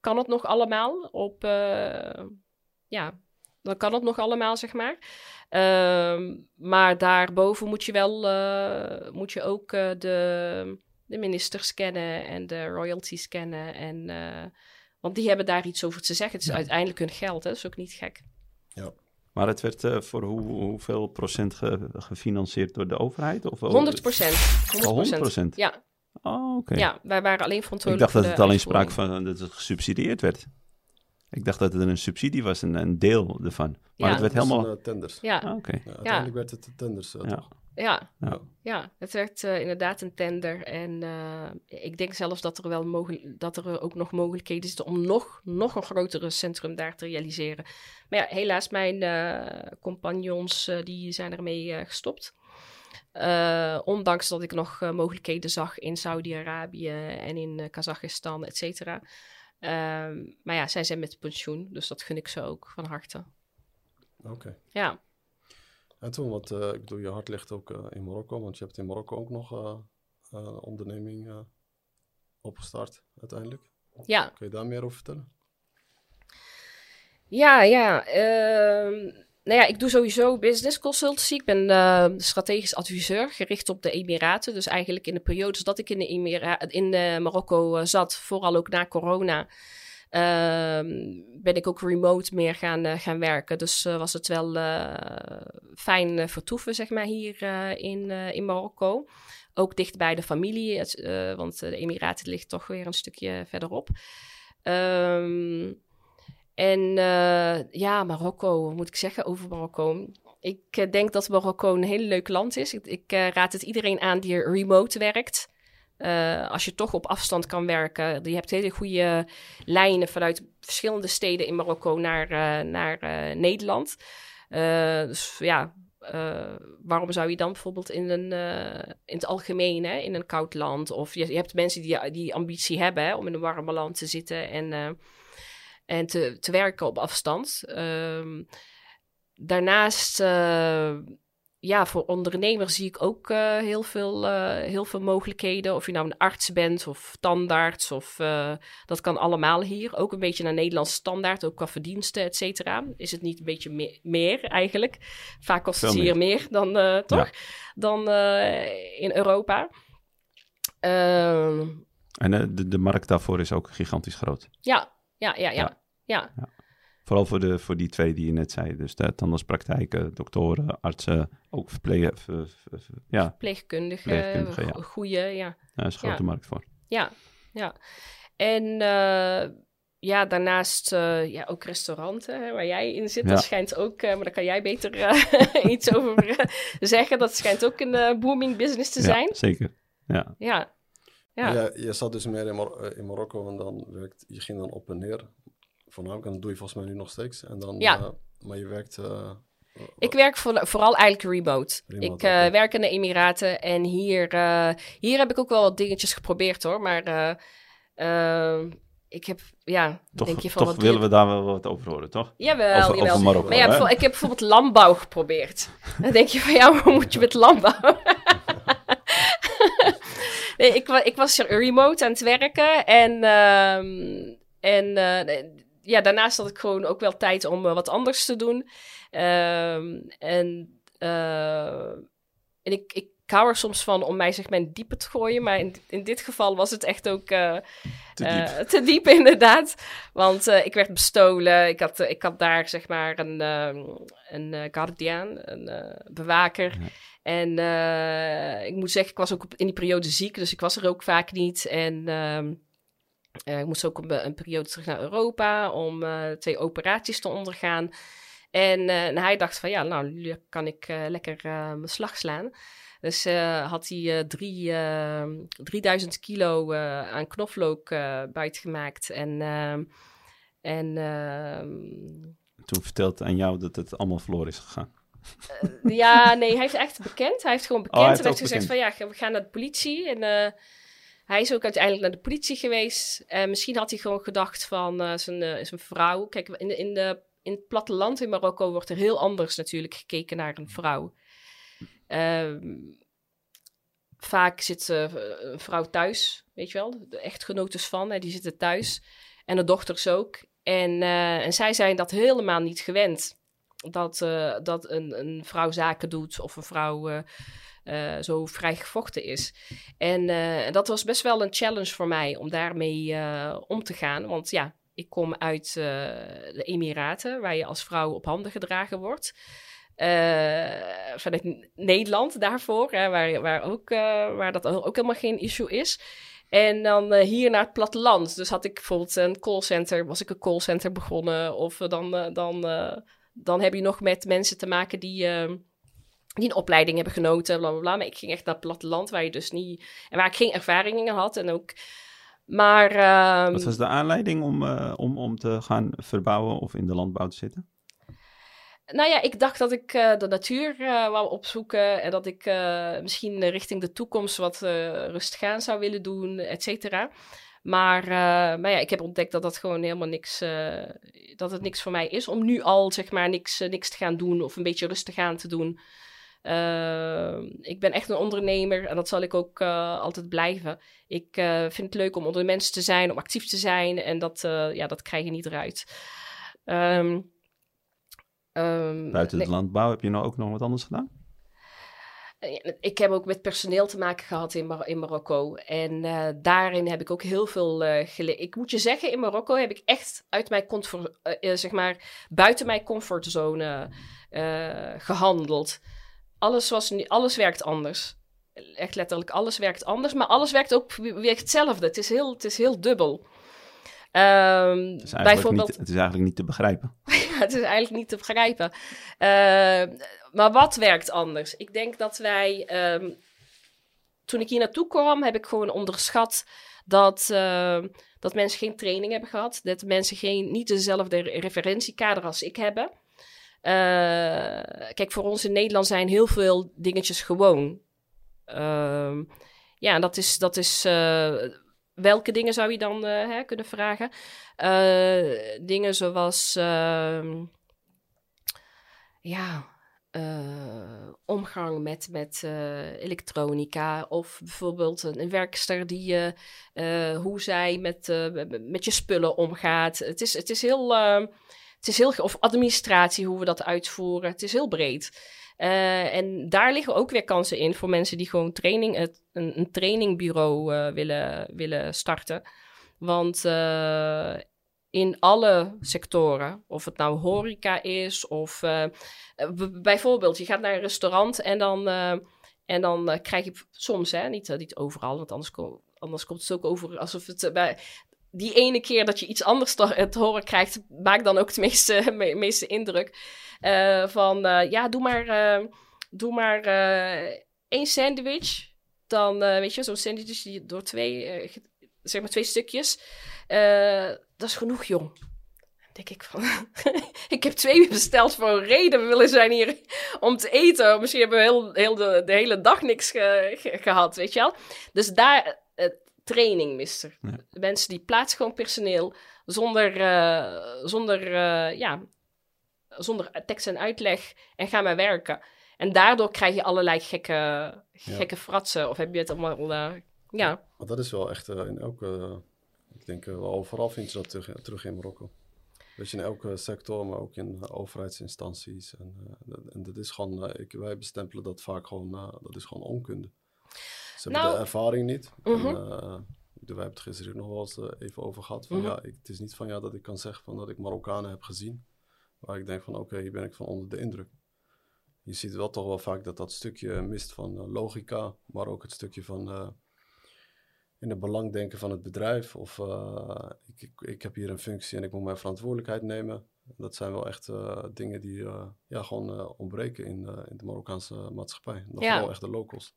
kan het nog allemaal op, ja, dan kan het nog allemaal, zeg maar. Ehm, maar daarboven moet je wel, moet je ook de, de ministers kennen en de royalties kennen en... Want die hebben daar iets over te zeggen. Het is uiteindelijk hun geld, hè? dat is ook niet gek. Ja. Maar het werd uh, voor hoe, hoeveel procent ge, gefinancierd door de overheid? Of 100 procent. 100 procent? Ja. Oh, oké. Ja, wij waren alleen verantwoordelijk Ik dacht dat het alleen sprake van dat het gesubsidieerd werd. Ik dacht dat het een subsidie was, een, een deel ervan. Maar ja, het werd helemaal... Een, uh, tenders. Ja. Ah, oké. Ja, uiteindelijk werd het tenders, uh, ja. toch? Ja, ja. ja het werd uh, inderdaad een tender. En uh, ik denk zelfs dat er wel mogelijk, dat er ook nog mogelijkheden zitten om nog, nog een grotere centrum daar te realiseren. Maar ja, helaas, mijn uh, compagnons die zijn ermee gestopt. ondanks dat ik nog mogelijkheden zag in Saudi-Arabië en in Kazachstan, et cetera. Ehm, maar ja, zij zijn met pensioen, dus dat gun ik ze ook van harte. Oké. Okay. Ja. En toen, want uh, ik bedoel, je hart ligt ook uh, in Marokko, want je hebt in Marokko ook nog uh, onderneming opgestart uiteindelijk. Ja. Kun je daar meer over vertellen? Ja, ja. Ehm, nou ja, ik doe sowieso business consultancy. Ik ben strategisch adviseur, gericht op de Emiraten. Dus eigenlijk in de periodes dat ik in, de Emira in Marokko zat, vooral ook na corona, ben ik ook remote meer gaan, eh, gaan werken. Dus uh, was het wel uh, fijn vertoeven, zeg maar, hier in, in Marokko. Ook dicht bij de familie, want de Emiraten ligt toch weer een stukje verderop. Um, en ja, Marokko, moet ik zeggen over Marokko? Ik denk dat Marokko een heel leuk land is. Ik, ik raad het iedereen aan die remote werkt. Uh, als je toch op afstand kan werken. Je hebt hele goede lijnen vanuit verschillende steden in Marokko naar, uh, naar uh, Nederland. dus ja, waarom zou je dan bijvoorbeeld in, een, in het algemeen, hè, in een koud land, of je, je hebt mensen die die ambitie hebben hè, om in een warme land te zitten en, en te, te werken op afstand. Ehm, daarnaast ja, voor ondernemers zie ik ook uh, heel, veel, uh, heel veel mogelijkheden. Of je nou een arts bent of tandarts, of, uh, dat kan allemaal hier. Ook een beetje naar Nederlands standaard, ook qua verdiensten, et cetera. Is het niet een beetje me meer eigenlijk? Vaak kost het hier meer dan, toch? Ja. Dan in Europa. Ehm, en de, de markt daarvoor is ook gigantisch groot. Ja, ja, ja, ja. ja. ja. Vooral voor, de, voor die twee die je net zei. Dus de tandartspraktijken, doktoren, artsen, ook verpleeg, ja. verpleegkundigen. Verpleegkundigen, ja. Goeie, ja. Daar is een grote markt voor. Ja, ja. En uh, ja, daarnaast uh, ja, ook restauranten hè, waar jij in zit. Dat schijnt ook, uh, maar daar kan jij beter iets over zeggen. Dat schijnt ook een booming business te zijn. zeker. Ja. ja. Ja. ja. je zat dus meer in, Mar in Marokko en dan werkt, je ging dan op en neer voornamelijk. En dat doe je volgens mij nu nog steeds. En dan, ja. Uh, maar je werkt... Uh, ik werk voor, vooral eigenlijk remote. remote ik uh, werk in de Emiraten en hier, hier heb ik ook wel wat dingetjes geprobeerd hoor. Maar ik heb, ja, toch, denk je van... Toch wat willen we daar wel wat over horen, toch? Jawel, over, jawel. Over Marokko, maar ja, ik heb bijvoorbeeld landbouw geprobeerd. dan denk je van, ja, hoe moet je met landbouw? nee, ik, ik was remote aan het werken en... Uh, en ja, daarnaast had ik gewoon ook wel tijd om uh, wat anders te doen. Uh, en, uh, en ik, ik hou er soms van om mij zeg maar in diepe te gooien. Maar in, in dit geval was het echt ook uh, te, diep. te, diep. inderdaad. Want ik werd bestolen. Ik had, ik had daar zeg maar een, een guardian, een bewaker. Ja. En ik moet zeggen, ik was ook in die periode ziek. Dus ik was er ook vaak niet. En... Ehm, uh, ik moest ook een, een, periode terug naar Europa om uh, twee operaties te ondergaan. En, uh, en, hij dacht van ja, nou, nu kan ik lekker mijn slag slaan. Dus had hij drie, 3000 kilo aan knoflook buitgemaakt. En, en toen vertelde aan jou dat het allemaal verloren is gegaan. ja, nee, hij heeft echt bekend. Hij heeft gewoon bekend. Oh, hij heeft en heeft gezegd van ja, we gaan naar de politie. En hij is ook uiteindelijk naar de politie geweest. En misschien had hij gewoon gedacht van uh, zijn, vrouw. Kijk, in, de, in, de, in het platteland in Marokko wordt er heel anders natuurlijk gekeken naar een vrouw. Uh, vaak zit een vrouw thuis, weet je wel. De echtgenotes van, hè, die zitten thuis. En de dochters ook. En, en zij zijn dat helemaal niet gewend. Dat, dat een, een vrouw zaken doet of een vrouw uh, zo vrij gevochten is. En uh, dat was best wel een challenge voor mij om daarmee uh, om te gaan. Want ja, ik kom uit de Emiraten, waar je als vrouw op handen gedragen wordt. vanuit Nederland daarvoor, hè, waar, waar, ook, waar dat ook helemaal geen issue is. En dan hier naar het platteland. Dus had ik bijvoorbeeld een callcenter, was ik een callcenter begonnen. Of dan, dan, dan heb je nog met mensen te maken die die een opleiding hebben genoten, bla bla bla. Maar ik ging echt naar het platteland, waar je dus niet. en waar ik geen ervaringen had. En ook. Maar. Uh, Wat was de aanleiding om, uh, om, om te gaan verbouwen of in de landbouw te zitten? Nou ja, ik dacht dat ik uh, de natuur uh, wou opzoeken en dat ik misschien richting de toekomst wat rustig aan zou willen doen, et cetera. Maar, maar ja, ik heb ontdekt dat dat gewoon helemaal niks, dat het niks voor mij is om nu al zeg maar niks, niks te gaan doen of een beetje rustig aan te doen. Ik ben echt een ondernemer en dat zal ik ook altijd blijven. Ik vind het leuk om onder de mensen te zijn, om actief te zijn en dat, ja, dat krijg je niet eruit. Um, Buiten het landbouw heb je nou ook nog wat anders gedaan? Eh, ik heb ook met personeel te maken gehad in, Mar in Marokko. En uh, daarin heb ik ook heel veel uh, geleerd. Ik moet je zeggen, in Marokko heb ik echt uit mijn comfort, uh, zeg maar, buiten mijn comfortzone gehandeld. Alles, was, alles werkt anders. Echt letterlijk, alles werkt anders. Maar alles werkt ook weer hetzelfde. Het is heel, het is heel dubbel. Um, het, is bijvoorbeeld... niet, het is eigenlijk niet te begrijpen. ja, het is eigenlijk niet te begrijpen. Uh, maar wat werkt anders? Ik denk dat wij. Um, toen ik hier naartoe kwam, heb ik gewoon onderschat dat, uh, dat mensen geen training hebben gehad. Dat mensen geen, niet dezelfde referentiekader als ik hebben. Uh, kijk, voor ons in Nederland zijn heel veel dingetjes gewoon. Uh, ja, dat is, dat is uh, welke dingen zou je dan uh, hè, kunnen vragen? Uh, dingen zoals, uh, ja, uh, omgang met, met elektronica. Of bijvoorbeeld een, werkster die, hoe zij met, met je spullen omgaat. Het is, het is heel, het is heel, of administratie, hoe we dat uitvoeren. Het is heel breed. Uh, en daar liggen ook weer kansen in voor mensen die gewoon training, een, een trainingbureau uh, willen, willen starten. Want uh, in alle sectoren, of het nou horeca is, of bijvoorbeeld je gaat naar een restaurant en dan, en dan krijg je soms, hè, niet, niet overal, want anders, anders komt het ook over alsof het bij, die ene keer dat je iets anders te, horen krijgt, maakt dan ook de meeste, meeste indruk. Uh, van uh, ja, doe maar, uh, doe maar één sandwich. Dan weet je, zo'n sandwich die door twee, zeg maar twee stukjes. dat is genoeg, jong. Denk ik van, ik heb twee besteld voor een reden. We willen zijn hier om te eten. Misschien hebben we heel, heel de, hele dag niks ge, ge, gehad, weet je wel. Dus daar, training mister. Ja. Mensen die plaatsen gewoon personeel zonder, uh, zonder, uh, ja, zonder tekst en uitleg en gaan maar werken. En daardoor krijg je allerlei gekke, gekke ja. fratsen. Of heb je het allemaal... Uh, ja. Maar dat is wel echt in elke... ik denk wel overal vind je dat terug, terug in Marokko. Weet je, in elke sector, maar ook in overheidsinstanties. En, en dat is gewoon... ik, wij bestempelen dat vaak gewoon... dat is gewoon onkunde. Ze hebben nou, de ervaring niet. Uh -huh. en, uh, we hebben het gisteren nog wel eens uh, even over gehad. Van, -huh. ja, ik, het is niet van ja dat ik kan zeggen van dat ik Marokkanen heb gezien. Maar ik denk van oké, okay, hier ben ik van onder de indruk. Je ziet wel toch wel vaak dat dat stukje mist van uh, logica, maar ook het stukje van in het belang denken van het bedrijf. Of ik, ik, ik, heb hier een functie en ik moet mijn verantwoordelijkheid nemen. Dat zijn wel echt dingen die ja, gewoon ontbreken in, in de Marokkaanse maatschappij. Dat ja. vooral echt de locals.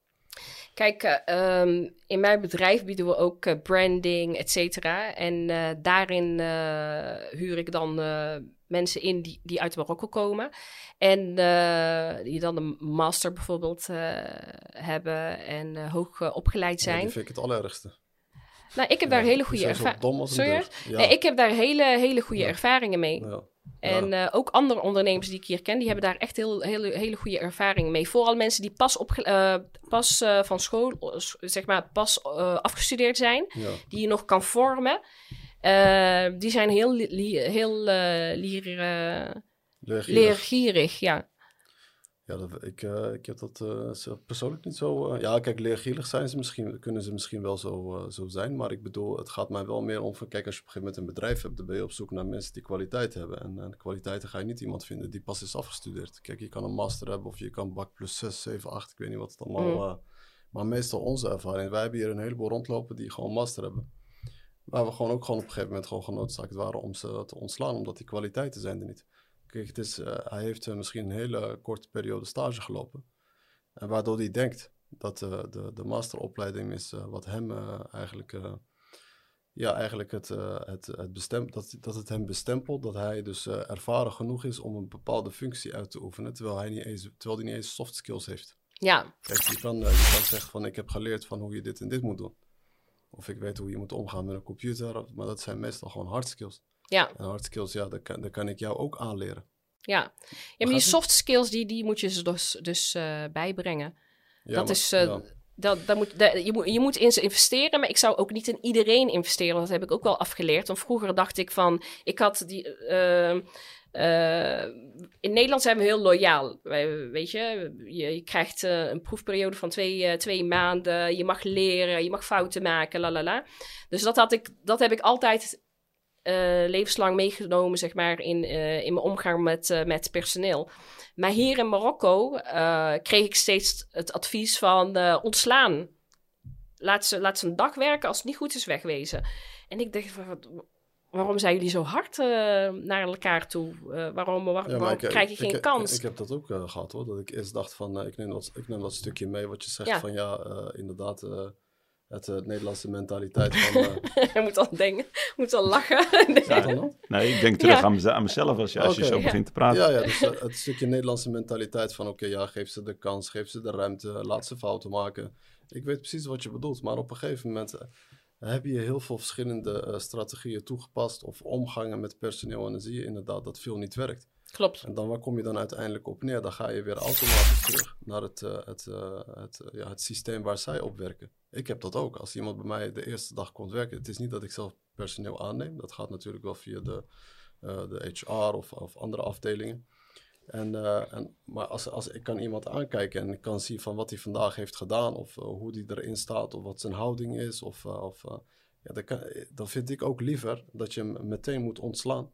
Kijk, um, in mijn bedrijf bieden we ook uh, branding, et cetera. En uh, daarin uh, huur ik dan mensen in die, die uit Marokko komen. En die dan een master bijvoorbeeld hebben en hoog opgeleid zijn. Ja, die vind ik het allerergste. Nou, ik heb ja, daar hele goede ervaringen. Ja. Nee, ik heb daar hele, hele goede ervaringen mee. En uh, ook andere ondernemers die ik hier ken, die hebben daar echt heel, hele, hele goede ervaring mee. Vooral mensen die pas, op, uh, pas uh, van school, zeg maar, pas afgestudeerd zijn, ja. die je nog kan vormen. die zijn heel, heel lier, leergierig, ja. Ja, dat, ik, uh, ik heb dat uh, persoonlijk niet zo. Uh, ja, kijk, leergierig zijn ze misschien, kunnen ze misschien wel zo, zo zijn. Maar ik bedoel, het gaat mij wel meer om van, kijk, als je op een gegeven moment een bedrijf hebt, dan ben je op zoek naar mensen die kwaliteit hebben. En, en kwaliteiten ga je niet iemand vinden die pas is afgestudeerd. Kijk, je kan een master hebben of je kan bak plus 6, 7, 8, ik weet niet wat het allemaal. Mm. maar meestal onze ervaring. Wij hebben hier een heleboel rondlopen die gewoon master hebben. Waar we gewoon ook gewoon op een gegeven moment gewoon genoodzaakt waren om ze te ontslaan, omdat die kwaliteiten zijn er niet. Kijk, het is, uh, hij heeft uh, misschien een hele korte periode stage gelopen. En waardoor hij denkt dat uh, de, de masteropleiding is wat hem eigenlijk, ja, eigenlijk het, het, het bestem, dat, dat het hem bestempelt. Dat hij dus ervaren genoeg is om een bepaalde functie uit te oefenen. Terwijl hij niet eens, terwijl hij niet eens soft skills heeft. Ja. Kijk, je kan, je kan zeggen van ik heb geleerd van hoe je dit en dit moet doen. Of ik weet hoe je moet omgaan met een computer. Maar dat zijn meestal gewoon hard skills. Ja. En hard skills, ja, dat kan, dat kan ik jou ook aanleren. Ja, ja maar die soft skills, die, die moet je ze dus, dus uh, bijbrengen. Ja, dat maar, is... Uh, ja. dat, dat moet, dat, je, moet, je moet in ze investeren, maar ik zou ook niet in iedereen investeren. Dat heb ik ook wel afgeleerd. Want vroeger dacht ik van, ik had die, uh, uh, in Nederland zijn we heel loyaal. Weet je, je, je krijgt uh, een proefperiode van twee, uh, twee maanden. Je mag leren, je mag fouten maken, la la la. Dus dat, had ik, dat heb ik altijd levenslang meegenomen, zeg maar, in, in mijn omgang met, met personeel. Maar hier in Marokko kreeg ik steeds het advies van ontslaan. Laat ze, laat ze een dag werken, als het niet goed is, wegwezen. En ik dacht waarom zijn jullie zo hard uh, naar elkaar toe? Uh, waarom, waar, ja, waarom ik, krijg je geen ik, kans? Ik, ik, heb dat ook uh, gehad hoor. Dat ik eerst dacht van, ik, neem dat, ik neem dat stukje mee wat je zegt ja. van ja, inderdaad, het, het, Nederlandse mentaliteit van... je moet al denken, moet al lachen. ja, nee, ik denk terug aan, aan, mezelf als je, als okay. je zo begint te praten. Ja, ja dus het stukje Nederlandse mentaliteit van oké, okay, ja, geef ze de kans, geef ze de ruimte, laat ze fouten maken. Ik weet precies wat je bedoelt, maar op een gegeven moment heb je heel veel verschillende uh, strategieën toegepast of omgangen met personeel en dan zie je inderdaad dat veel niet werkt. En dan waar kom je dan uiteindelijk op neer? Dan ga je weer automatisch terug naar het, uh, het, uh, het, ja, het systeem waar zij op werken. Ik heb dat ook. Als iemand bij mij de eerste dag komt werken, het is niet dat ik zelf personeel aanneem. Dat gaat natuurlijk wel via de, de HR of, of andere afdelingen. En, en, maar als, als ik kan iemand aankijken en ik kan zien van wat hij vandaag heeft gedaan, of hoe hij erin staat, of wat zijn houding is, of, of ja, dan, dan vind ik ook liever dat je hem meteen moet ontslaan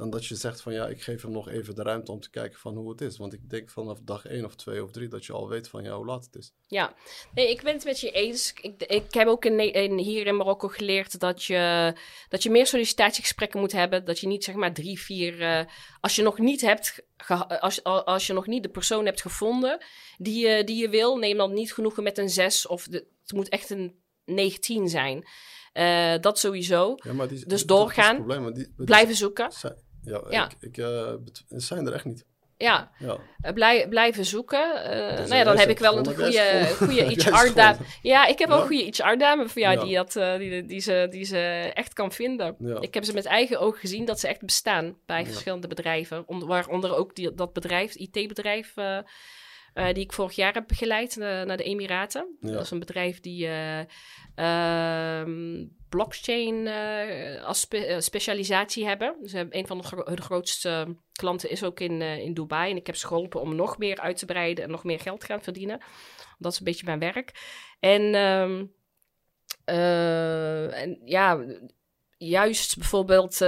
dan dat je zegt van ja, ik geef hem nog even de ruimte om te kijken van hoe het is. Want ik denk vanaf dag één of twee of drie dat je al weet van ja, hoe laat het is. Ja, nee, ik ben het met je eens. Ik, ik heb ook in, in, hier in Marokko geleerd dat je, dat je meer sollicitatiegesprekken moet hebben. Dat je niet zeg maar drie, vier, uh, als je nog niet hebt, als, als je nog niet de persoon hebt gevonden die, je die je wil, neem dan niet genoegen met een zes of de, het moet echt een 19 zijn. Uh, dat sowieso. Ja, maar die, dus doorgaan, probleem, die, blijven zoeken. Ja, ja. ik, ik uh, zijn er echt niet. Ja, ja. Uh, blij, blijven zoeken. Uh, nou ja, dan heb ik wel een goede, goede HR-dame. Ja, ik heb ja. ook een goede HR-dame voor jou die, dat, uh, die, die, ze, die ze echt kan vinden. Ik heb ze met eigen ogen gezien dat ze echt bestaan bij verschillende bedrijven. Onder, waaronder ook die, dat bedrijf, IT-bedrijf, die ik vorig jaar heb begeleid naar de Emiraten. Dat is een bedrijf die ehm, blockchain als spe specialisatie hebben. Dus een van de, de, grootste klanten is ook in, in Dubai. En ik heb ze geholpen om nog meer uit te breiden en nog meer geld te gaan verdienen. Dat is een beetje mijn werk. En, um, en ja, juist bijvoorbeeld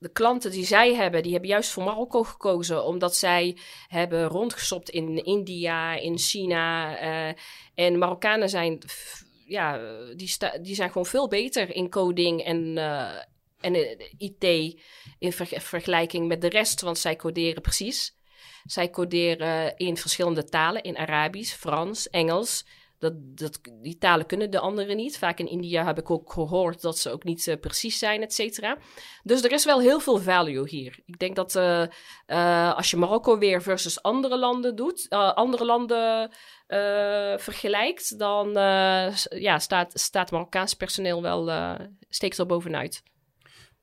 de klanten die zij hebben, die hebben juist voor Marokko gekozen, omdat zij hebben rondgestopt in India, in China. en Marokkanen zijn ja, die, die zijn gewoon veel beter in coding en, uh, en IT in vergelijking met de rest, want zij coderen precies. Zij coderen in verschillende talen, in Arabisch, Frans, Engels. Dat, dat, die talen kunnen de anderen niet. Vaak in India heb ik ook gehoord dat ze ook niet uh, precies zijn, et cetera. Dus er is wel heel veel value hier. Ik denk dat uh, uh, als je Marokko weer versus andere landen doet, andere landen vergelijkt, dan ja, staat, staat Marokkaans personeel wel steekt er bovenuit.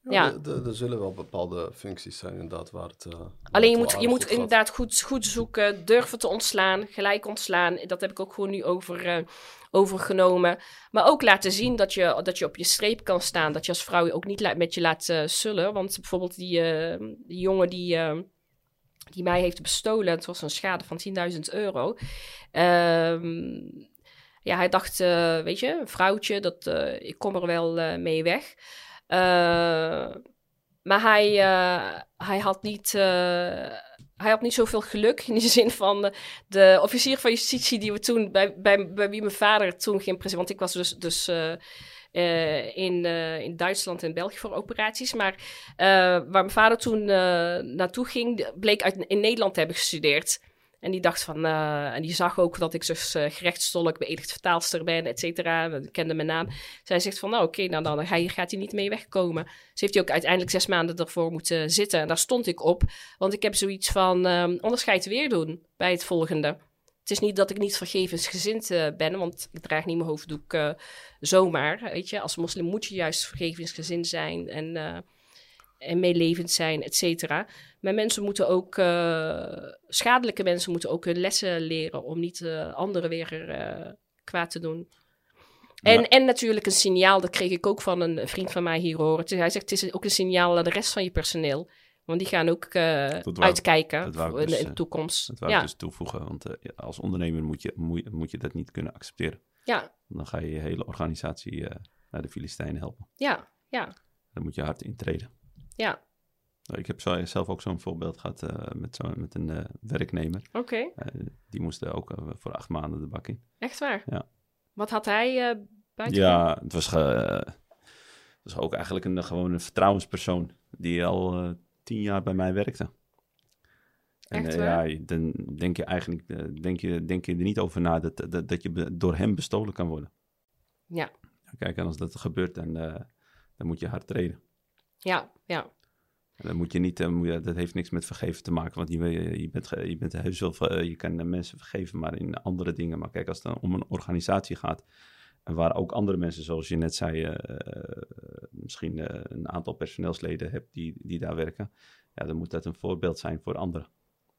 Ja. Er, zullen wel bepaalde functies zijn inderdaad waar het... Uh, Alleen je moet, je moet inderdaad goed, goed zoeken, durven te ontslaan, gelijk ontslaan. Dat heb ik ook gewoon nu over, uh, overgenomen. Maar ook laten zien dat je, dat je op je streep kan staan. Dat je als vrouw ook niet met je laat uh, sullen. Want bijvoorbeeld die, die jongen die, die mij heeft bestolen, het was een schade van 10.000 euro. Ehm, ja, hij dacht, weet je, een vrouwtje, dat, ik kom er wel mee weg. Uh, maar hij, uh, hij, had niet, uh, hij had niet zoveel geluk. In de zin van de, de, officier van justitie die we toen, bij, bij, bij wie mijn vader toen ging presenteren. Want ik was dus, dus in, in Duitsland en België voor operaties. Maar waar mijn vader toen naartoe ging, bleek uit, in Nederland te hebben gestudeerd. En die dacht van, uh, en die zag ook dat ik dus uh, gerechtstolk, beëdigd vertaalster ben, et cetera. kende mijn naam. Zij zegt van, nou oké, nou dan gaat hij niet mee wegkomen. Ze heeft hij ook uiteindelijk zes maanden ervoor moeten zitten. En daar stond ik op, want ik heb zoiets van, um, anders ga je het weer doen bij het volgende. Het is niet dat ik niet vergevensgezind uh, ben, want ik draag niet mijn hoofddoek zomaar. Weet je, als moslim moet je juist vergevensgezind zijn en en meelevend zijn, et cetera. Maar mensen moeten ook, schadelijke mensen moeten ook hun lessen leren om niet anderen weer kwaad te doen. En, en natuurlijk een signaal, dat kreeg ik ook van een vriend van mij hier horen. Hij zegt, het is ook een signaal aan de rest van je personeel. Want die gaan ook uh, uitkijken in, de dus, eh, toekomst. Dat wou ik dus toevoegen, want uh, als ondernemer moet je, moet, moet, je dat niet kunnen accepteren. Ja. Dan ga je je hele organisatie uh, naar de Filistijnen helpen. Ja, ja. Dan moet je hard intreden. Ja. Nou, ik heb zo, zelf ook zo'n voorbeeld gehad met, zo, met een werknemer. Oké. die moest ook voor acht maanden de bak in. Echt waar? Ja. Wat had hij buiten? Ja, het was, het was ook eigenlijk een, gewoon een vertrouwenspersoon die al tien jaar bij mij werkte. En uh, ja, dan denk je eigenlijk denk je, denk je er niet over na dat, dat, dat je door hem bestolen kan worden. Ja. Kijk, en als dat gebeurt, dan, dan moet je hard treden. Ja, ja. dan moet je niet, dat heeft niks met vergeven te maken, want je, je, bent, je bent heus wel, je kan mensen vergeven, maar in andere dingen. Maar kijk, als het dan om een organisatie gaat, en waar ook andere mensen, zoals je net zei, uh, misschien uh, een aantal personeelsleden hebt die, die daar werken. Ja, dan moet dat een voorbeeld zijn voor anderen.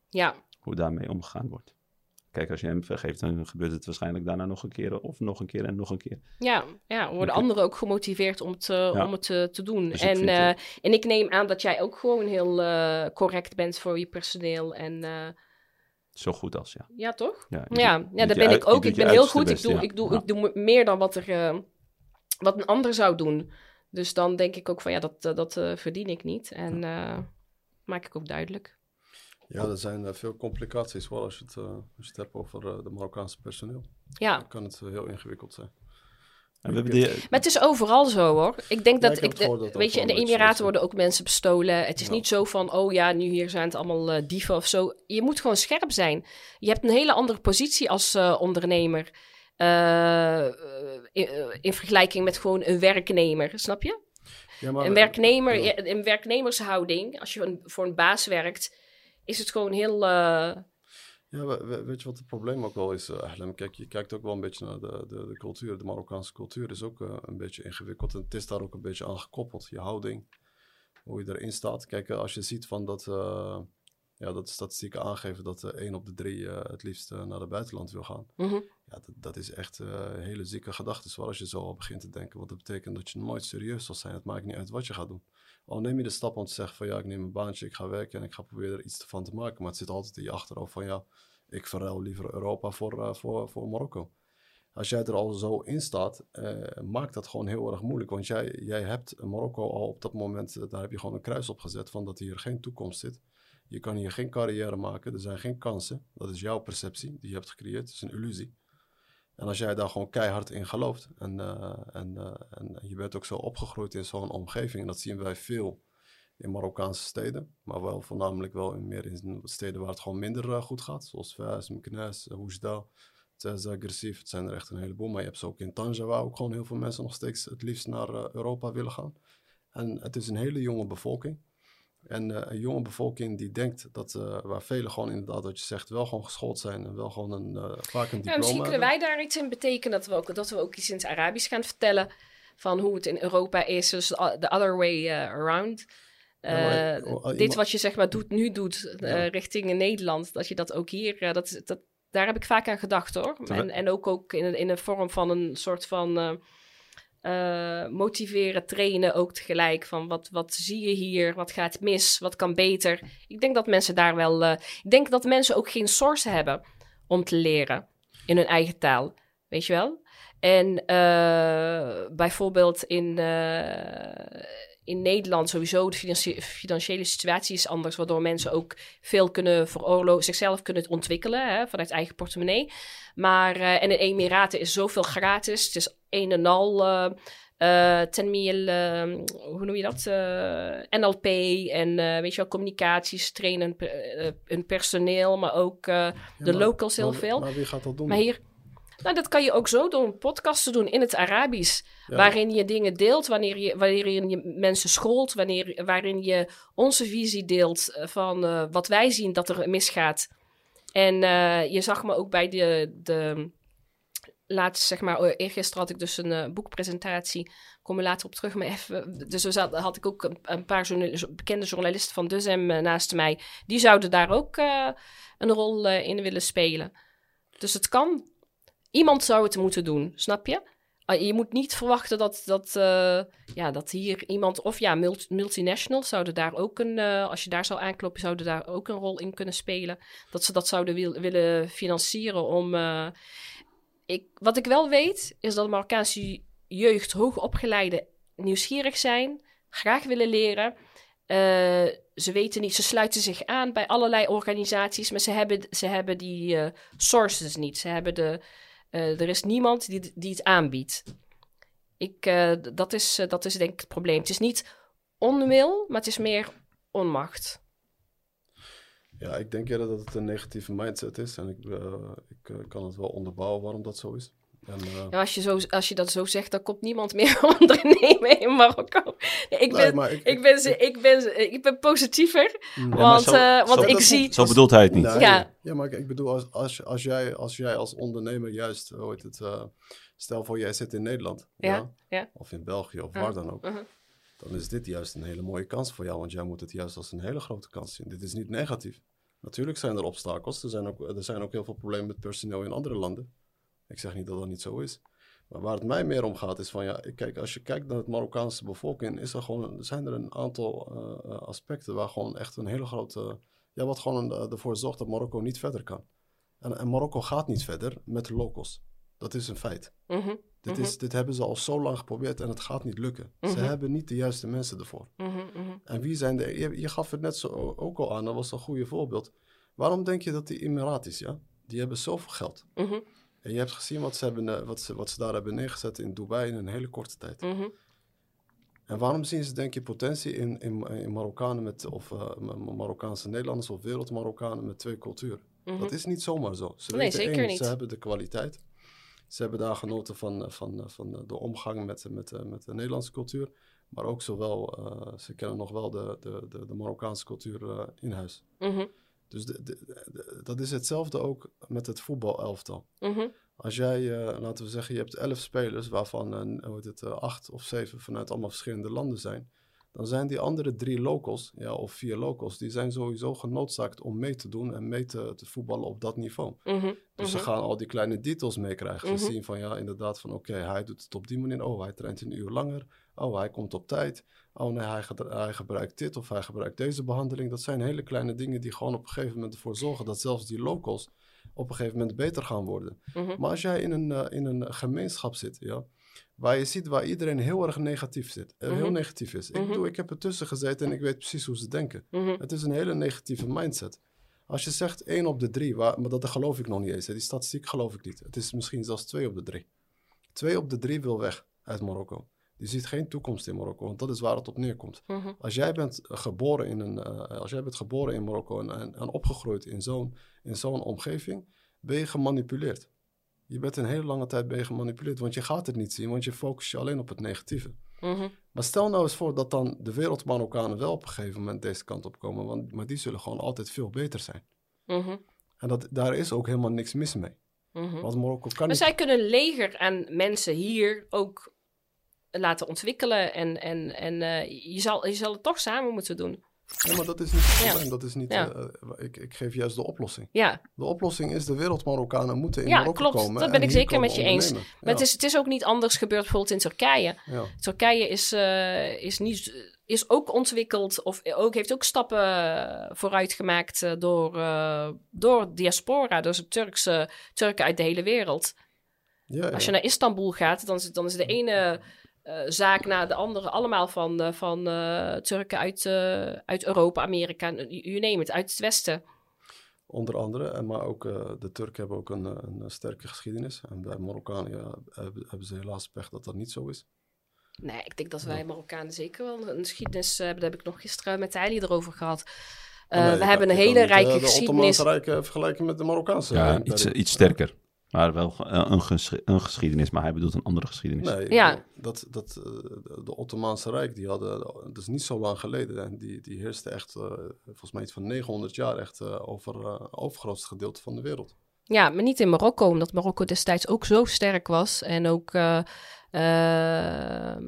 Ja. Hoe daarmee omgegaan wordt. Kijk, als je hem vergeeft, dan gebeurt het waarschijnlijk daarna nog een keer of nog een keer en nog een keer. Ja, ja worden anderen ook gemotiveerd om, te, om het te, te doen. Dus en, uh, en ik neem aan dat jij ook gewoon heel correct bent voor je personeel en zo goed als, ja. Ja, toch? Ja, ja, ja, dat ben ik ook. Ik ben heel goed. ik, doe, ik, doe, ik doe meer dan wat, er, wat een ander zou doen. Dus dan denk ik ook van ja, dat, dat verdien ik niet. En maak ik ook duidelijk. Ja, er zijn veel complicaties, vooral als je het, als je het hebt over de Marokkaanse personeel. Ja. Dan kan het heel ingewikkeld zijn. Maar het is overal zo hoor. Ik denk dat, ik, weet je, in de Emiraten worden ook mensen bestolen. Het is niet zo van, oh ja, nu hier zijn het allemaal uh, dieven of zo. Je moet gewoon scherp zijn. Je hebt een hele andere positie als uh, ondernemer. Uh, in, in, vergelijking met gewoon een werknemer, snap je? Ja, maar, een werknemer, ja. een werknemershouding, als je een, voor een baas werkt, is het gewoon heel ja, weet je wat het probleem ook wel is, uh, Kijk, je kijkt ook wel een beetje naar de, de, de cultuur. De Marokkaanse cultuur is ook uh, een beetje ingewikkeld. En het is daar ook een beetje aan gekoppeld. Je houding, hoe je erin staat. Kijk, uh, als je ziet van dat, ja, dat de statistieken aangeven dat uh, 1 op de 3 het liefst naar het buitenland wil gaan. Mm -hmm. Ja, dat, dat is echt een hele zieke gedachte, zoals als je zo al begint te denken. Want dat betekent dat je nooit serieus zal zijn. Het maakt niet uit wat je gaat doen. Al neem je de stap om te zeggen van ja, ik neem een baantje, ik ga werken en ik ga proberen er iets van te maken. Maar het zit altijd in je achterhoofd van ja, ik verruil liever Europa voor, uh, voor, voor Marokko. Als jij er al zo in staat, uh, maakt dat gewoon heel erg moeilijk. Want jij, jij hebt Marokko al op dat moment, uh, daar heb je gewoon een kruis op gezet van dat hier geen toekomst zit. Je kan hier geen carrière maken, er zijn geen kansen. Dat is jouw perceptie die je hebt gecreëerd, het is een illusie. En als jij daar gewoon keihard in gelooft en, en, en je bent ook zo opgegroeid in zo'n omgeving, en dat zien wij veel in Marokkaanse steden, maar wel voornamelijk wel in meer in steden waar het gewoon minder uh, goed gaat, zoals Fez, Meknes, Oujda. Is agressief, het zijn er echt een heleboel, maar je hebt ze ook in Tanja, waar ook gewoon heel veel mensen nog steeds het liefst naar Europa willen gaan. En het is een hele jonge bevolking. En een jonge bevolking die denkt dat, waar velen gewoon inderdaad, wat je zegt, wel gewoon geschoold zijn en wel gewoon een, vaak een diploma ja, Misschien kunnen wij daar iets in betekenen, dat we ook, dat we ook iets in het Arabisch gaan vertellen van hoe het in Europa is, dus the other way around. Uh, dit wat je zeg maar doet, nu doet uh, richting Nederland, dat je dat ook hier, uh, dat, dat, daar heb ik vaak aan gedacht hoor. En, en ook, ook in, in een vorm van een soort van motiveren, trainen ook tegelijk. Van wat, wat zie je hier, wat gaat mis, wat kan beter. Ik denk dat mensen daar wel, ik denk dat mensen ook geen source hebben om te leren in hun eigen taal, weet je wel. En bijvoorbeeld in in Nederland sowieso de financiële situatie is anders, waardoor mensen ook veel kunnen veroorloven, zichzelf kunnen ontwikkelen hè, vanuit eigen portemonnee. Maar uh, en in Emiraten is zoveel gratis. Het is een en al uh, uh, ten meer, hoe noem je dat? NLP en weet je wel, communicaties, trainen hun personeel, maar ook de ja, locals heel maar, veel. Maar wie gaat dat doen? Maar hier, nou, dat kan je ook zo doen. Podcasten doen in het Arabisch. Waarin je dingen deelt, wanneer je, wanneer je mensen scholt, wanneer, waarin je onze visie deelt eh, van uh, wat wij zien dat er misgaat. En uh, je zag me ook bij de, de laatst, zeg maar, eergisteren had ik dus een uh, boekpresentatie. Kom later op terug. Maar even, dus er had ik ook een, paar bekende journalisten van Duzem naast mij. Die zouden daar ook een rol in willen spelen. Dus het kan. Iemand zou het moeten doen, snap je? Ah, je moet niet verwachten dat, dat, uh, ja, dat hier iemand, of ja, multinationals zouden daar ook een, uh, als je daar zou aankloppen, zouden daar ook een rol in kunnen spelen. Dat ze dat zouden wil, willen financieren om. Uh, ik, wat ik wel weet, is dat Marokkaanse jeugd hoogopgeleide nieuwsgierig zijn, graag willen leren. ze weten niet, ze sluiten zich aan bij allerlei organisaties, maar ze hebben, ze hebben die sources niet. Ze hebben de uh, er is niemand die, die het aanbiedt. Ik, uh, dat, is, uh, dat is denk ik het probleem. Het is niet onwil, maar het is meer onmacht. Ja, ik denk eerder dat het een negatieve mindset is. En ik, ik kan het wel onderbouwen waarom dat zo is. En, uh... ja, als, je zo, als je dat zo zegt, dan komt niemand meer ondernemen in Marokko. ik, ben, nee, ik, ik, ben, ik, ben, ik ben positiever, want, zo, uh, want zo, ik zie... Zo bedoelt hij het niet. Nee, ja. ja, maar ik, bedoel, als, als, als, jij, als jij als ondernemer juist, hoe heet het, uh, stel voor jij zit in Nederland, ja, ja, ja. of in België, of waar dan ook. -huh. Dan is dit juist een hele mooie kans voor jou, want jij moet het juist als een hele grote kans zien. Dit is niet negatief. Natuurlijk zijn er obstakels, er zijn ook, er zijn ook heel veel problemen met personeel in andere landen. Ik zeg niet dat dat niet zo is. Maar waar het mij meer om gaat is van ja, kijk, als je kijkt naar het Marokkaanse bevolking, is er gewoon, zijn er een aantal uh, aspecten waar gewoon echt een hele grote, ja, wat gewoon uh, ervoor zorgt dat Marokko niet verder kan. En, en, Marokko gaat niet verder met de locals. Dat is een feit. Mm -hmm. dit, is, mhm. dit hebben ze al zo lang geprobeerd en het gaat niet lukken. Ze mhm. hebben niet de juiste mensen ervoor. Mhm, en wie zijn de, je, je, gaf het net zo ook al aan, dat was een goede voorbeeld. Waarom denk je dat die Emiratis, ja, die hebben zoveel geld. En je hebt gezien wat ze, hebben, eh, wat, ze, wat ze daar hebben neergezet in Dubai in een hele korte tijd. Mhm. En waarom zien ze, denk je, potentie in, in, in Marokkanen met, of uh, Marokkaanse Nederlanders of wereld-Marokkanen met twee culturen? Mhm. Dat is niet zomaar zo. Ze nee, weten zeker één, niet. Ze hebben de kwaliteit. Ze hebben daar genoten van, eh, van, van de omgang met, met, met de Nederlandse cultuur. Maar ook zowel, uh, ze kennen nog wel de, de, de, de Marokkaanse cultuur uh, in huis. Mm dus dat is hetzelfde ook met het voetbalelftal. Mm Als jij, uh, laten we zeggen, je hebt elf spelers, waarvan uh, het, uh, acht of zeven vanuit allemaal verschillende landen zijn. Dan zijn die andere drie locals, ja, of vier locals, die zijn sowieso genoodzaakt om mee te doen en mee te, te voetballen op dat niveau. Mm -hmm. Dus ze mhm. gaan al die kleine details meekrijgen. Ze mhm. zien van ja, inderdaad, van oké, hij doet het op die manier. Oh, hij traint een uur langer. Oh, hij komt op tijd. Oh nee, hij, hij, gebruikt dit of hij gebruikt deze behandeling. Dat zijn hele kleine dingen die gewoon op een gegeven moment ervoor zorgen dat zelfs die locals op een gegeven moment beter gaan worden. Mhm. Maar als jij in een, uh, in een gemeenschap zit, ja, waar je ziet waar iedereen heel erg negatief zit, uh, heel mhm. negatief is. Ik, mhm. bedoel, ik heb ertussen gezeten en ik weet precies hoe ze denken. Het is een hele negatieve mindset. Als je zegt één op de drie, waar, maar dat geloof ik nog niet eens. Hè. Die statistiek geloof ik niet. Het is misschien zelfs twee op de drie. Twee op de drie wil weg uit Marokko. Die ziet geen toekomst in Marokko, want dat is waar het op neerkomt. Mhm. Als jij bent geboren in een, uh, als jij bent geboren in Marokko en, en, en opgegroeid in zo'n, in zo'n omgeving, ben je gemanipuleerd. Je bent een hele lange tijd ben je gemanipuleerd, want je gaat het niet zien, want je focust je alleen op het negatieve. Mhm. Maar stel nou eens voor dat dan de wereld Marokkanen wel op een gegeven moment deze kant op komen, want, maar die zullen gewoon altijd veel beter zijn. Mhm. En dat, daar is ook helemaal niks mis mee. Want Marokko kan maar zij kunnen leger en mensen hier ook laten ontwikkelen. En, en, en uh, je, zal, je zal het toch samen moeten doen. Ja, maar dat is niet het probleem. Dat is niet, ja. uh, ik, ik geef juist de oplossing. Ja. De oplossing is de wereldmarokkanen moeten in ja, Marokko klopt. komen. Dat ben ik zeker met je eens. Maar het, is, het is ook niet anders gebeurd bijvoorbeeld in Turkije. Turkije is, uh, is, niet, is ook ontwikkeld of ook, heeft ook stappen vooruit gemaakt door, door diaspora. Dus Turkse Turken uit de hele wereld. Als je naar Istanbul gaat, dan is, dan is de ene uh, zaak na de andere, allemaal van, uh, van uh, Turken uit, uit Europa, Amerika, you name it, uit het Westen. Onder andere, maar ook de Turken hebben ook een, een sterke geschiedenis. En bij Marokkanen ja, hebben, hebben, ze helaas pech dat dat niet zo is. Nee, ik denk dat wij Marokkanen zeker wel een geschiedenis hebben. Daar heb ik nog gisteren met Ali erover gehad. Oh, we hebben een hele rijke geschiedenis. De Ottomaanse Rijk vergelijken met de Marokkaanse. Ja, iets, iets sterker. Maar wel een, een, geschiedenis, maar hij bedoelt een andere geschiedenis. Nee, ja. dat, dat, eh, de Ottomaanse Rijk, die hadden, dat is niet zo lang geleden, en die, die heerste echt, uh, volgens mij iets van 900 jaar, echt uh, over uh, overgrootste gedeelte van de wereld. Ja, maar niet in Marokko, omdat Marokko destijds ook zo sterk was en ook Ehm,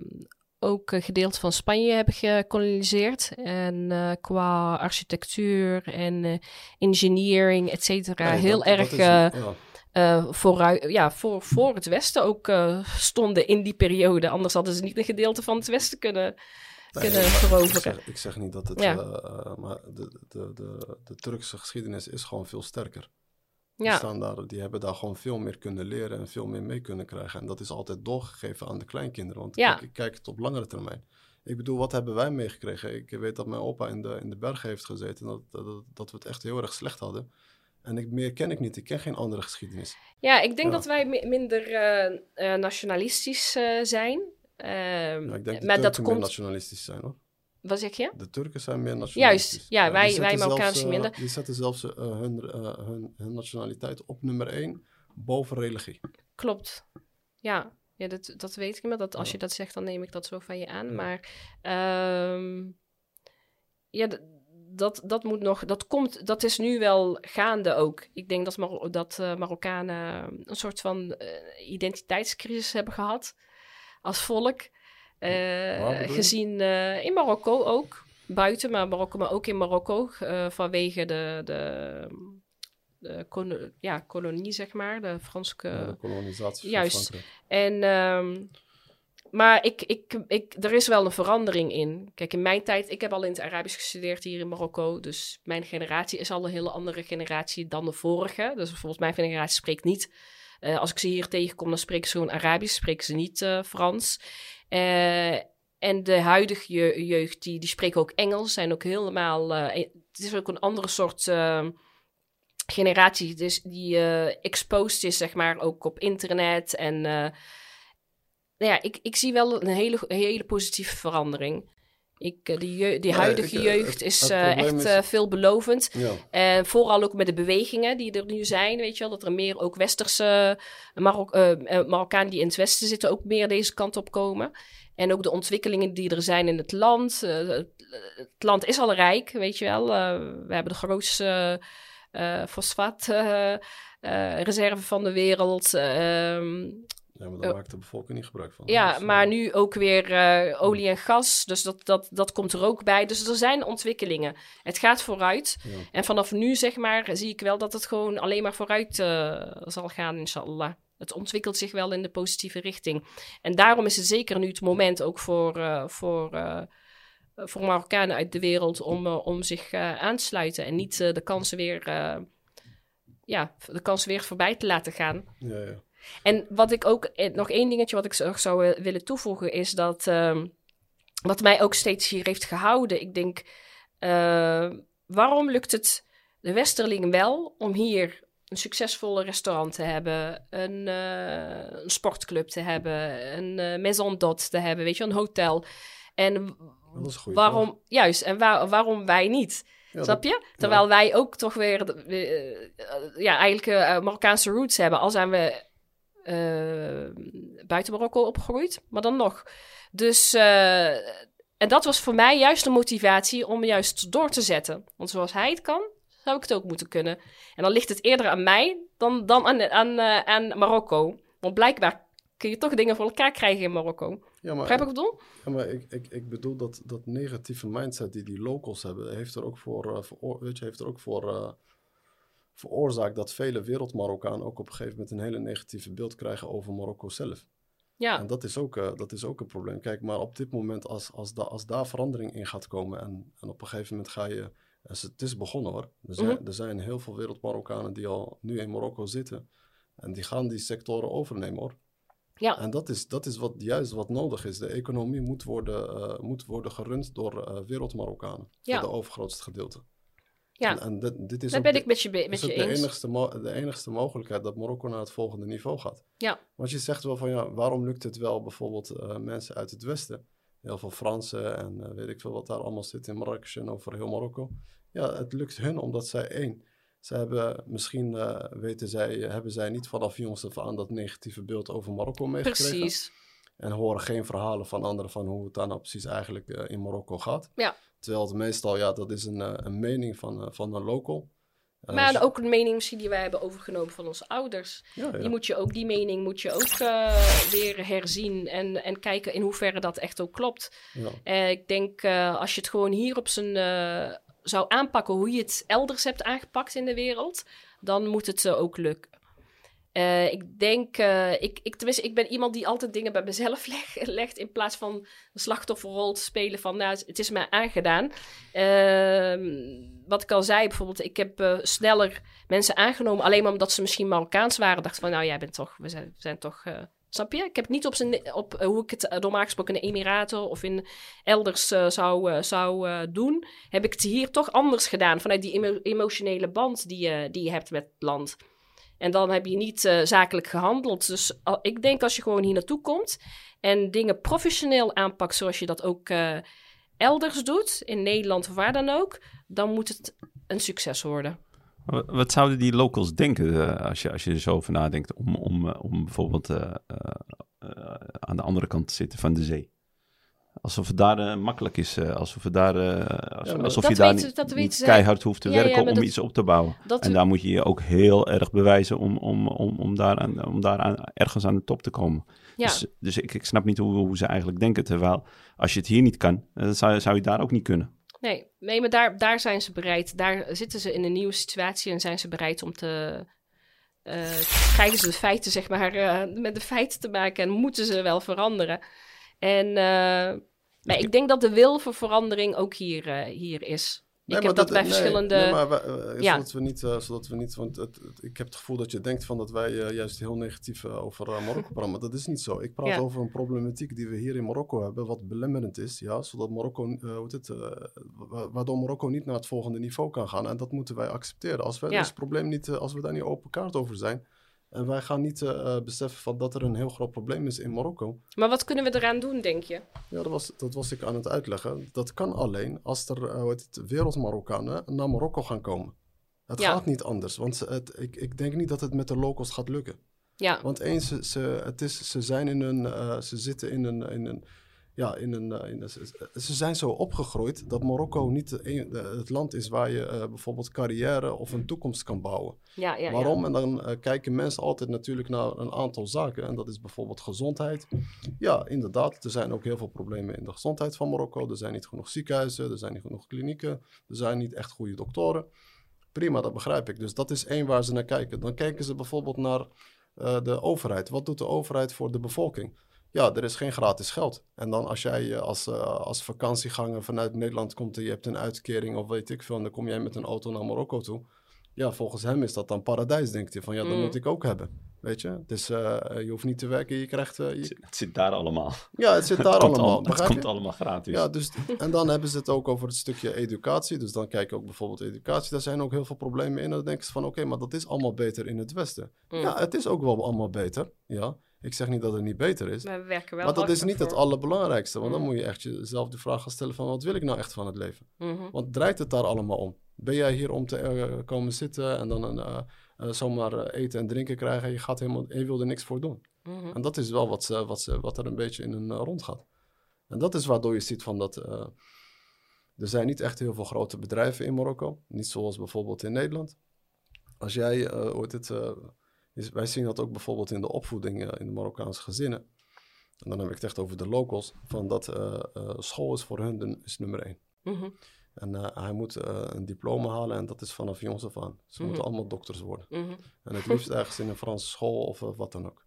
ook een gedeelte van Spanje hebben gekoloniseerd. En eh, qua architectuur en eh, engineering, et cetera, Nee, heel dat- erg dat is- eh, ja. Eh, vooruit, ja, voor, voor het Westen ook eh, stonden in die periode. Anders hadden ze niet een gedeelte van het Westen kunnen, Nee, kunnen veroveren. Ik zeg, ik zeg niet dat het. Ja. eh, maar de, de, de, de Turkse geschiedenis is gewoon veel sterker. Die, Ja, staan daar, die hebben daar gewoon veel meer kunnen leren en veel meer mee kunnen krijgen. En dat is altijd doorgegeven aan de kleinkinderen. Want Ja. ik kijk het op langere termijn. Ik bedoel, wat hebben wij meegekregen? Ik weet dat mijn opa in de, in de bergen heeft gezeten. Dat, dat, dat we het echt heel erg slecht hadden. En ik, meer ken ik niet. Ik ken geen andere geschiedenis. ja ik denk Ja. dat wij mi- minder eh, eh, nationalistisch eh, zijn. Ehm, Ja, ik denk dat maar Turken dat komt. nationalistisch zijn hoor. Wat zeg je? De Turken zijn meer nationalistisch. ja, die wij- wij Marokkaanse minder. Die zetten zelfs hun, hun, hun nationaliteit op nummer één boven religie. Klopt. Ja, ja dat, dat weet ik. Maar dat, als Ja. je dat zegt, dan neem ik dat zo van je aan. Maar ehm, ja, dat, dat moet nog. Dat komt. Dat is nu wel gaande ook. Ik denk dat, Mar dat eh, Marokkanen een soort van eh, identiteitscrisis hebben gehad als volk. Eh, gezien eh, in Marokko ook. Buiten, maar Marokko, maar ook in Marokko. eh, vanwege de, de, de ja, kolonie, zeg maar. De Franse. Ja, de kolonisatie juist. En, ehm, maar ik, ik, ik, er is wel een verandering in. Kijk, in mijn tijd, ik heb al in het Arabisch gestudeerd hier in Marokko. Dus mijn generatie is al een hele andere generatie dan de vorige. Dus bijvoorbeeld mijn generatie spreekt niet. eh, als ik ze hier tegenkom, dan spreken ze gewoon Arabisch, spreken ze niet eh, Frans. Eh, en de huidige je- jeugd, die, die spreken ook Engels, zijn ook helemaal. eh, het is ook een andere soort. eh, generatie dus die exposed is, zeg maar, ook op internet. En nou ja, ik, ik zie wel een hele, hele positieve verandering. Ik, eh, die, je- die Ja, huidige ik, eh, jeugd het- is het eh, echt is- veelbelovend. Ja. En vooral ook met de bewegingen die er nu zijn, weet je wel. Dat er meer ook westerse Marok Marokkanen die in het westen zitten ook meer deze kant op komen. En ook de ontwikkelingen die er zijn in het land. Het, land is al rijk, weet je wel. We hebben de grootste fosfaatreserve van de wereld. Ehm, ja, maar daar Oh. maakt de bevolking niet gebruik van. ja, Dus, maar eh, nu ook weer eh, olie en gas. Dus dat, dat, dat komt er ook bij. Dus er zijn ontwikkelingen. Het gaat vooruit. ja. En vanaf nu, zeg maar, zie ik wel dat het gewoon alleen maar vooruit eh, zal gaan, inshallah. Het ontwikkelt zich wel in de positieve richting. En daarom is het zeker nu het moment ook voor, voor, voor Marokkanen uit de wereld om, om zich aan te sluiten. En niet de kansen weer, ja, de kansen weer voorbij te laten gaan. Ja, ja. En wat ik ook, eh, nog één dingetje wat ik zou eh, willen toevoegen, is dat ehm, wat mij ook steeds hier heeft gehouden. Ik denk, eh, waarom lukt het de Westerling wel om hier een succesvolle restaurant te hebben, een, een sportclub te hebben, een eh, maison d'hôte te hebben, weet je, een hotel. En waarom, juist, en waar, waarom wij niet? Ja, Snap je? Terwijl wij ook toch weer ja, eigenlijk Marokkaanse roots hebben. Al zijn we buiten Marokko opgegroeid, maar dan nog. Dus, eh, en dat was voor mij juist de motivatie om juist door te zetten. Want zoals hij het kan, zou ik het ook moeten kunnen. En dan ligt het eerder aan mij dan, dan aan, aan, eh, aan Marokko. Want blijkbaar kun je toch dingen voor elkaar krijgen in Marokko. Ja, maar, Begrijp ik bedoel? ja, maar ik, ik, ik bedoel dat, dat negatieve mindset die die locals hebben, heeft er ook voor, eh, weet je, heeft er ook voor eh, veroorzaakt dat vele wereldmarokkanen ook op een gegeven moment een hele negatieve beeld krijgen over Marokko zelf. Ja, En dat is, ook, eh, dat is ook een probleem. Kijk, maar op dit moment, als, als, da, als daar verandering in gaat komen en, en op een gegeven moment ga je. Het is begonnen hoor. Er zijn, Mhm. er zijn heel veel wereldmarokkanen die al nu in Marokko zitten. En die gaan die sectoren overnemen hoor. ja, En dat is, dat is wat, juist wat nodig is. De economie moet worden, eh, moet worden gerund door eh wereldmarokkanen. Ja. Voor de overgrootste gedeelte. Ja. En, en dit, dit is daar ben de- ik met je, met je de eens. enigste, mo- de enigste mogelijkheid dat Marokko naar het volgende niveau gaat. Ja. Want je zegt wel van ja, waarom lukt het wel bijvoorbeeld eh, mensen uit het Westen? Heel veel Fransen en eh, weet ik veel wat daar allemaal zit in Marrakesh en over heel Marokko. Ja, het lukt hun omdat zij één. Ze hebben misschien eh, weten zij, hebben zij niet vanaf jongs af aan dat negatieve beeld over Marokko meegekregen. Precies. En horen geen verhalen van anderen van hoe het daar nou precies eigenlijk in Marokko gaat. Ja. Terwijl het meestal, ja, dat is een, eh, een mening van, eh, van een local. En Maar ook een mening misschien die wij hebben overgenomen van onze ouders. ja, ja. Die, moet je ook, die mening moet je ook eh, weer herzien en, en kijken in hoeverre dat echt ook klopt. Ja. Eh, ik denk eh, als je het gewoon hier op zijn eh, zou aanpakken hoe je het elders hebt aangepakt in de wereld, dan moet het eh, ook lukken. Eh, ik denk, eh, ik, ik, tenminste, ik ben iemand die altijd dingen bij mezelf leg- legt in plaats van een slachtofferrol te spelen van, nou, het is mij aangedaan. Ehm, wat ik al zei, bijvoorbeeld, ik heb eh, sneller mensen aangenomen, alleen maar omdat ze misschien Marokkaans waren. Dacht van, nou, jij bent toch, we zijn, toch, snap je? Ik heb niet op, zijn, op hoe ik het normaal gesproken in de Emiraten of in elders zou, zou doen, heb ik het hier toch anders gedaan. Vanuit die emo- emotionele band die je, die je hebt met het land. En dan heb je niet eh, zakelijk gehandeld. Dus ik denk als je gewoon hier naartoe komt en dingen professioneel aanpakt zoals je dat ook eh, elders doet, in Nederland of waar dan ook, dan moet het een succes worden. Wa- Wat zouden die locals denken eh, als, je, als je er zo over nadenkt om, om, om bijvoorbeeld aan de andere kant te zitten van de zee? Alsof het daar eh, makkelijk is, eh, alsof, het daar, Ja, maar- alsof je daar weten- niet, keihard hoeft te Ja, werken om dat- iets op te bouwen. Dat En daar moet je je ook heel erg bewijzen om, om, om, om daar, aan, om daar aan, ergens aan de top te komen. Dus, dus ik, ik snap niet hoe, hoe ze eigenlijk denken. Terwijl als je het hier niet kan, dan zou, zou je daar ook niet kunnen. Nee, nee maar daar, daar zijn ze bereid. Daar zitten ze in een nieuwe situatie en zijn ze bereid om te. krijgen ze de feiten, zeg maar, met de feiten te maken en moeten ze wel veranderen. En eh, maar ik denk dat de wil voor verandering ook hier, eh, hier is. Nee, ik heb dat bij nee, verschillende. nee, maar wij- eh, Ja. zodat we niet, zodat we niet want het, het- ik heb het gevoel dat je denkt van dat wij juist heel negatief over Marokko praten. Maar dat is niet zo. Ik praat Ja. over een problematiek die we hier in Marokko hebben, wat belemmerend is. Ja, zodat Marokko, het, wa- waardoor Marokko niet naar het volgende niveau kan gaan. En dat moeten wij accepteren. Als wij Ja. dus het probleem niet, als we daar niet open kaart over zijn. En wij gaan niet eh, beseffen van dat er een heel groot probleem is in Marokko. Maar wat kunnen we eraan doen, denk je? Ja, dat was, dat was ik aan het uitleggen. Dat kan alleen als er uh, het, wereldmarokkanen naar Marokko gaan komen. Het Ja. gaat niet anders, want het, ik, ik denk niet dat het met de locals gaat lukken. Ja, Want eens, ze, ze, het is, ze zijn in een, ze zitten in een, in een, ja, in een, eh, in een- ze, zijn zo opgegroeid dat Marokko niet het land is waar je eh, bijvoorbeeld carrière of een toekomst kan bouwen. ja, ja. ja. Waarom? En dan eh, kijken mensen altijd natuurlijk naar een aantal zaken. En dat is bijvoorbeeld gezondheid. Ja, inderdaad. Er zijn ook heel veel problemen in de gezondheid van Marokko. Er zijn niet genoeg ziekenhuizen, er zijn niet genoeg klinieken, er zijn niet echt goede doktoren. Prima, dat begrijp ik. Dus dat is één waar ze naar kijken. Dan kijken ze bijvoorbeeld naar de overheid. Wat doet de overheid voor de bevolking? Ja, er is geen gratis geld. En dan als jij eh, als, eh, als vakantieganger vanuit Nederland komt en je hebt een uitkering of weet ik veel, en dan kom jij met een auto naar Marokko toe. Ja, volgens hem is dat dan paradijs, denkt hij. Van ja, dat Mm. moet ik ook hebben. Weet je? Dus eh, je hoeft niet te werken, je krijgt... Het je- zit, het zit daar allemaal. Ja, het zit daar het allemaal. al- het komt je? allemaal gratis. Ja, dus, en dan hebben ze het ook over het stukje educatie. Dus dan kijk je ook bijvoorbeeld educatie. Daar zijn ook heel veel problemen in. En dan denken ze van, oké, maar dat is allemaal beter in het Westen. Mm. Ja, het is ook wel allemaal beter. Ja, ik zeg niet dat het niet beter is. Maar we werken wel Maar dat is niet het allerbelangrijkste. Want dan Mm. moet je echt jezelf de vraag gaan stellen van, wat wil ik nou echt van het leven? Mhm. Want draait het daar allemaal om? Ben jij hier om te eh, komen zitten en dan een, eh, eh, zomaar eten en drinken krijgen en je, gaat helemaal, je wil er niks voor doen? Mhm. En dat is wel wat, ze, wat, ze, wat er een beetje in hun eh, rondgaat. En dat is waardoor je ziet van dat... er zijn niet echt heel veel grote bedrijven in Marokko. Niet zoals bijvoorbeeld in Nederland. Als jij, heet het, wij zien dat ook bijvoorbeeld in de opvoeding eh, in de Marokkaanse gezinnen. En dan heb ik het echt over de locals. Van dat eh, eh, school is voor hun de, is nummer één. Mhm. En hij moet een diploma halen en dat is vanaf jongs af aan. Ze Mhm. moeten allemaal dokters worden. Mhm. En het liefst ergens in een Franse school of wat dan ook.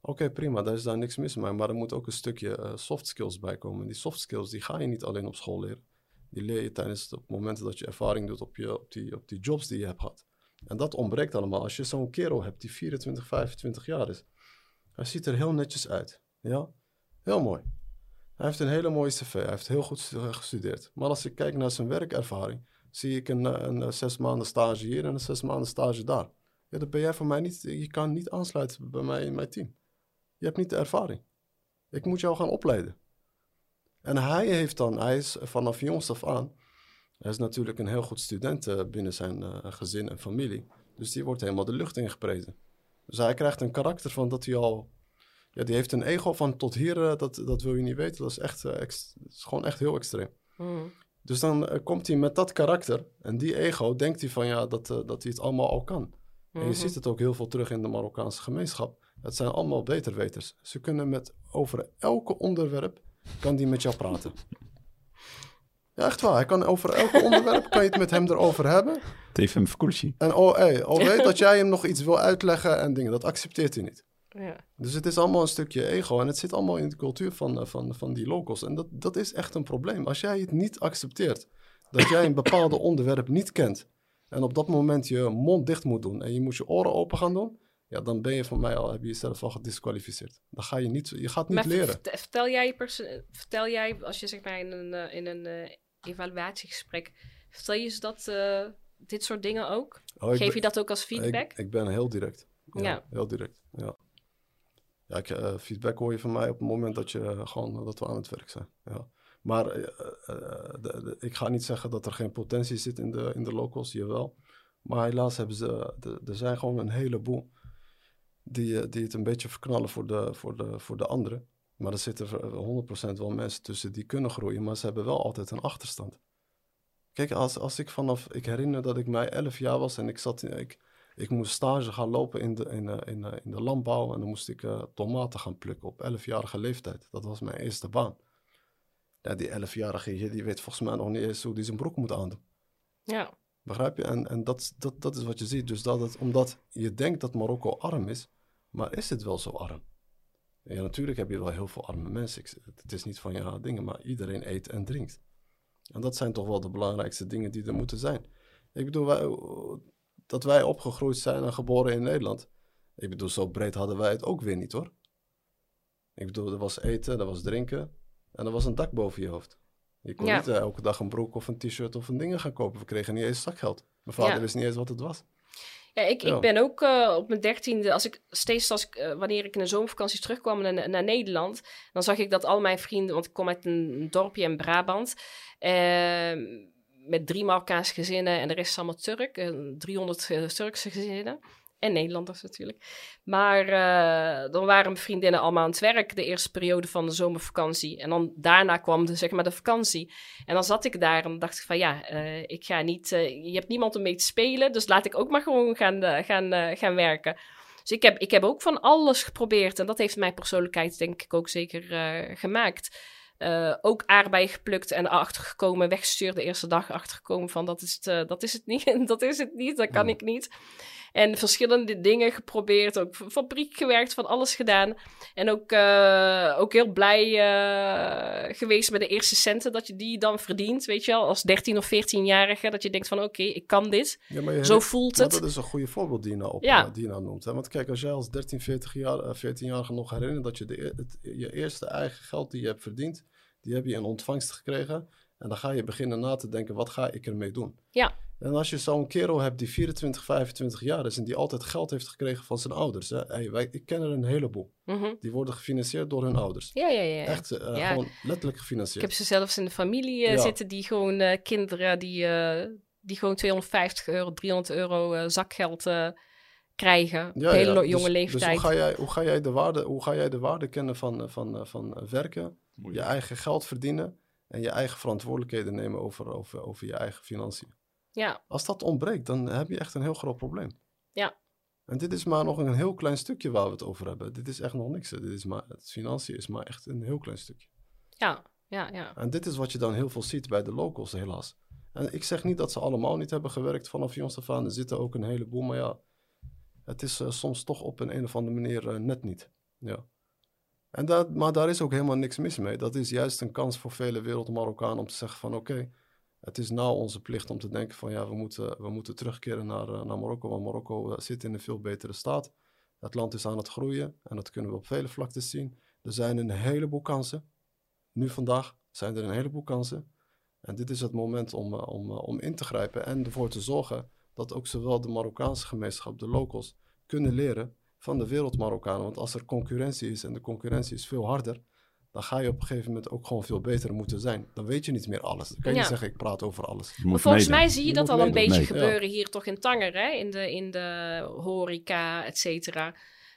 Oké, prima, daar is daar niks mis mee. Maar er moet ook een stukje soft skills bij komen. En die soft skills die ga je niet alleen op school leren. Die leer je tijdens het moment dat je ervaring doet op, je, op, die, op die jobs die je hebt gehad. En dat ontbreekt allemaal. Als je zo'n kerel hebt die 24, 25 jaar is. Hij ziet er heel netjes uit. Ja, heel mooi. Hij heeft een hele mooie cv. Hij heeft heel goed eh, gestudeerd. Maar als ik kijk naar zijn werkervaring, zie ik een, eh, een, eh, zes maanden stage hier en een zes maanden stage daar. Ja, dan ben jij voor mij niet, je kan niet aansluiten bij mij in mijn team. Je hebt niet de ervaring. Ik moet jou gaan opleiden. En hij heeft dan, hij is vanaf jongs af aan, hij is natuurlijk een heel goed student eh, binnen zijn eh, gezin en familie. Dus die wordt helemaal de lucht ingeprezen. Dus hij krijgt een karakter van dat hij al, ja, die heeft een ego van tot hier, eh, dat, dat wil je niet weten. Dat is echt, ex- dat is gewoon echt heel extreem. Mhm. Dus dan komt hij met dat karakter en die ego, denkt hij van ja, dat, dat hij het allemaal al kan. En je Mhm. ziet het ook heel veel terug in de Marokkaanse gemeenschap. Het zijn allemaal beterweters. Ze kunnen met over elke onderwerp, kan die met jou praten. Ja, echt waar. Hij kan over elke onderwerp, kan je het met hem erover hebben. TFM Fakulsi. En oh, hey, al weet dat jij hem nog iets wil uitleggen en dingen, dat accepteert hij niet. Ja. Dus het is allemaal een stukje ego en het zit allemaal in de cultuur van, eh, van, van die locals. En dat, dat is echt een probleem. Als jij het niet accepteert, dat jij een bepaalde onderwerp niet kent en op dat moment je mond dicht moet doen en je moet je oren open gaan doen, ja, dan ben je van mij al, heb je jezelf al gedisqualificeerd. Dan ga je niet, je gaat niet Maar leren. vert- vertel jij, vertel jij, als je zeg maar in een, eh, in een eh, evaluatiegesprek, vertel je ze dat, eh, dit soort dingen ook? Oh, Geef ben- je dat ook als feedback? Ik, ik ben heel direct. Ja, Ja. heel direct. Ja. Ja, ik, eh, feedback hoor je van mij op het moment dat, je, eh, gewoon, dat we aan het werk zijn. Ja. Maar de- de- ik ga niet zeggen dat er geen potentie zit in de, in de locals, jawel. Maar helaas hebben ze, de- er zijn gewoon een heleboel die, die het een beetje verknallen voor de, voor de, voor de anderen. Maar er zitten er 100% wel mensen tussen die kunnen groeien, maar ze hebben wel altijd een achterstand. Kijk, als, als ik vanaf, ik herinner dat ik mij 11 jaar was en ik zat, in- ik, ik moest stage gaan lopen in de, in, eh, in, eh, in de landbouw en dan moest ik eh, tomaten gaan plukken op 11-jarige leeftijd. Dat was mijn eerste baan. Ja, die 11-jarige, die weet volgens mij nog niet eens hoe die zijn broek moet aandoen. Ja. Begrijp je? En, en dat, dat, dat is wat je ziet. Dus dat het, omdat je denkt dat Marokko arm is, maar is het wel zo arm? Ja, natuurlijk heb je wel heel veel arme mensen. Het is niet van ja dingen, maar iedereen eet en drinkt. En dat zijn toch wel de belangrijkste dingen die er moeten zijn. Ik bedoel, wij, dat wij opgegroeid zijn en geboren in Nederland. Ik bedoel, zo breed hadden wij het ook weer niet hoor. Ik bedoel, er was eten, er was drinken en er was een dak boven je hoofd. Je kon Ja. niet eh, elke dag een broek of een t-shirt of een dingen gaan kopen. We kregen niet eens zakgeld. Mijn vader Ja. wist niet eens wat het was. Ja, ik, Ja. ik ben ook eh, op mijn dertiende, als ik steeds als ik, eh, wanneer ik in de zomervakantie terugkwam naar, naar Nederland, dan zag ik dat al mijn vrienden, want ik kom uit een dorpje in Brabant, eh, met drie Marokkaanse gezinnen en de rest is allemaal Turk, eh, 300 eh, Turkse gezinnen. En Nederlanders natuurlijk. Maar eh, dan waren mijn vriendinnen allemaal aan het werk de eerste periode van de zomervakantie. En dan daarna kwam de, zeg maar, de vakantie. En dan zat ik daar en dacht ik van ja, eh, ik ga niet, eh, je hebt niemand om mee te spelen, dus laat ik ook maar gewoon gaan, gaan, gaan werken. Dus ik heb, ik heb ook van alles geprobeerd en dat heeft mijn persoonlijkheid denk ik ook zeker gemaakt. Ook aardbeien geplukt en achtergekomen, weggestuurd de eerste dag achtergekomen van dat is het, dat is het niet, dat is het niet, dat kan Hmm. ik niet. En verschillende dingen geprobeerd, ook fabriek gewerkt, van alles gedaan. En ook, eh, ook heel blij eh, geweest met de eerste centen dat je die dan verdient, weet je wel, als 13 of 14-jarige. Dat je denkt van oké, ik kan dit. Ja, maar je Zo voelt het. dat is een goede voorbeeld die je nou, op, Ja. eh, die je nou noemt. Hè? Want kijk, als jij als 13, 40 jaar, eh, 14-jarige nog herinnert dat je de, e- het, je eerste eigen geld die je hebt verdiend, die heb je in ontvangst gekregen. En dan ga je beginnen na te denken, wat ga ik ermee doen? Ja. En als je zo'n kerel hebt die 24, 25 jaar is en die altijd geld heeft gekregen van zijn ouders. Hè? Hey, wij, ik ken er een heleboel. Mhm. Die worden gefinancierd door hun ouders. Ja, ja, ja. Echt eh, Ja. gewoon letterlijk Ik gefinancierd. heb ze zelfs in de familie eh, Ja. zitten die gewoon eh, kinderen die, eh, die gewoon 250 euro, 300 euro eh, zakgeld eh, krijgen. op hele ja. lo- Dus- jonge Dus leeftijd. hoe ga, jij, hoe, ga jij de waarde, hoe ga jij de waarde kennen van, van, van werken, je eigen geld verdienen en je eigen verantwoordelijkheden nemen over, over, over je eigen financiën? Ja, Als dat ontbreekt, dan heb je echt een heel groot probleem. Ja. En dit is maar nog een heel klein stukje waar we het over hebben. Dit is echt nog niks. hè. Dit is maar, het financiën is maar echt een heel klein stukje. ja, ja, ja. En dit is wat je dan heel veel ziet bij de locals, helaas. En ik zeg niet dat ze allemaal niet hebben gewerkt vanaf jongs af aan. Er zitten ook een heleboel, maar ja, het is eh, soms toch op een, een of andere manier eh, net niet. Ja. En dat, maar daar is ook helemaal niks mis mee. Dat is juist een kans voor vele wereld-Marokkanen om te zeggen van oké, het is nou onze plicht om te denken van ja, we moeten, we moeten terugkeren naar, eh, naar Marokko. Want Marokko eh, zit in een veel betere staat. Het land is aan het groeien en dat kunnen we op vele vlaktes zien. Er zijn een heleboel kansen. Nu vandaag zijn er een heleboel kansen. En dit is het moment om, eh, om, om in te grijpen en ervoor te zorgen dat ook zowel de Marokkaanse gemeenschap, de locals, kunnen leren van de wereld-Marokkanen. Want als er concurrentie is en de concurrentie is veel harder, dan ga je op een gegeven moment ook gewoon veel beter moeten zijn. Dan weet je niet meer alles. Dan kan je Ja. niet zeggen, ik praat over alles. Maar volgens meedoen. mij zie je, Je dat al een beetje Nee. gebeuren hier toch in Tanger, hè? In de, in de horeca, et cetera.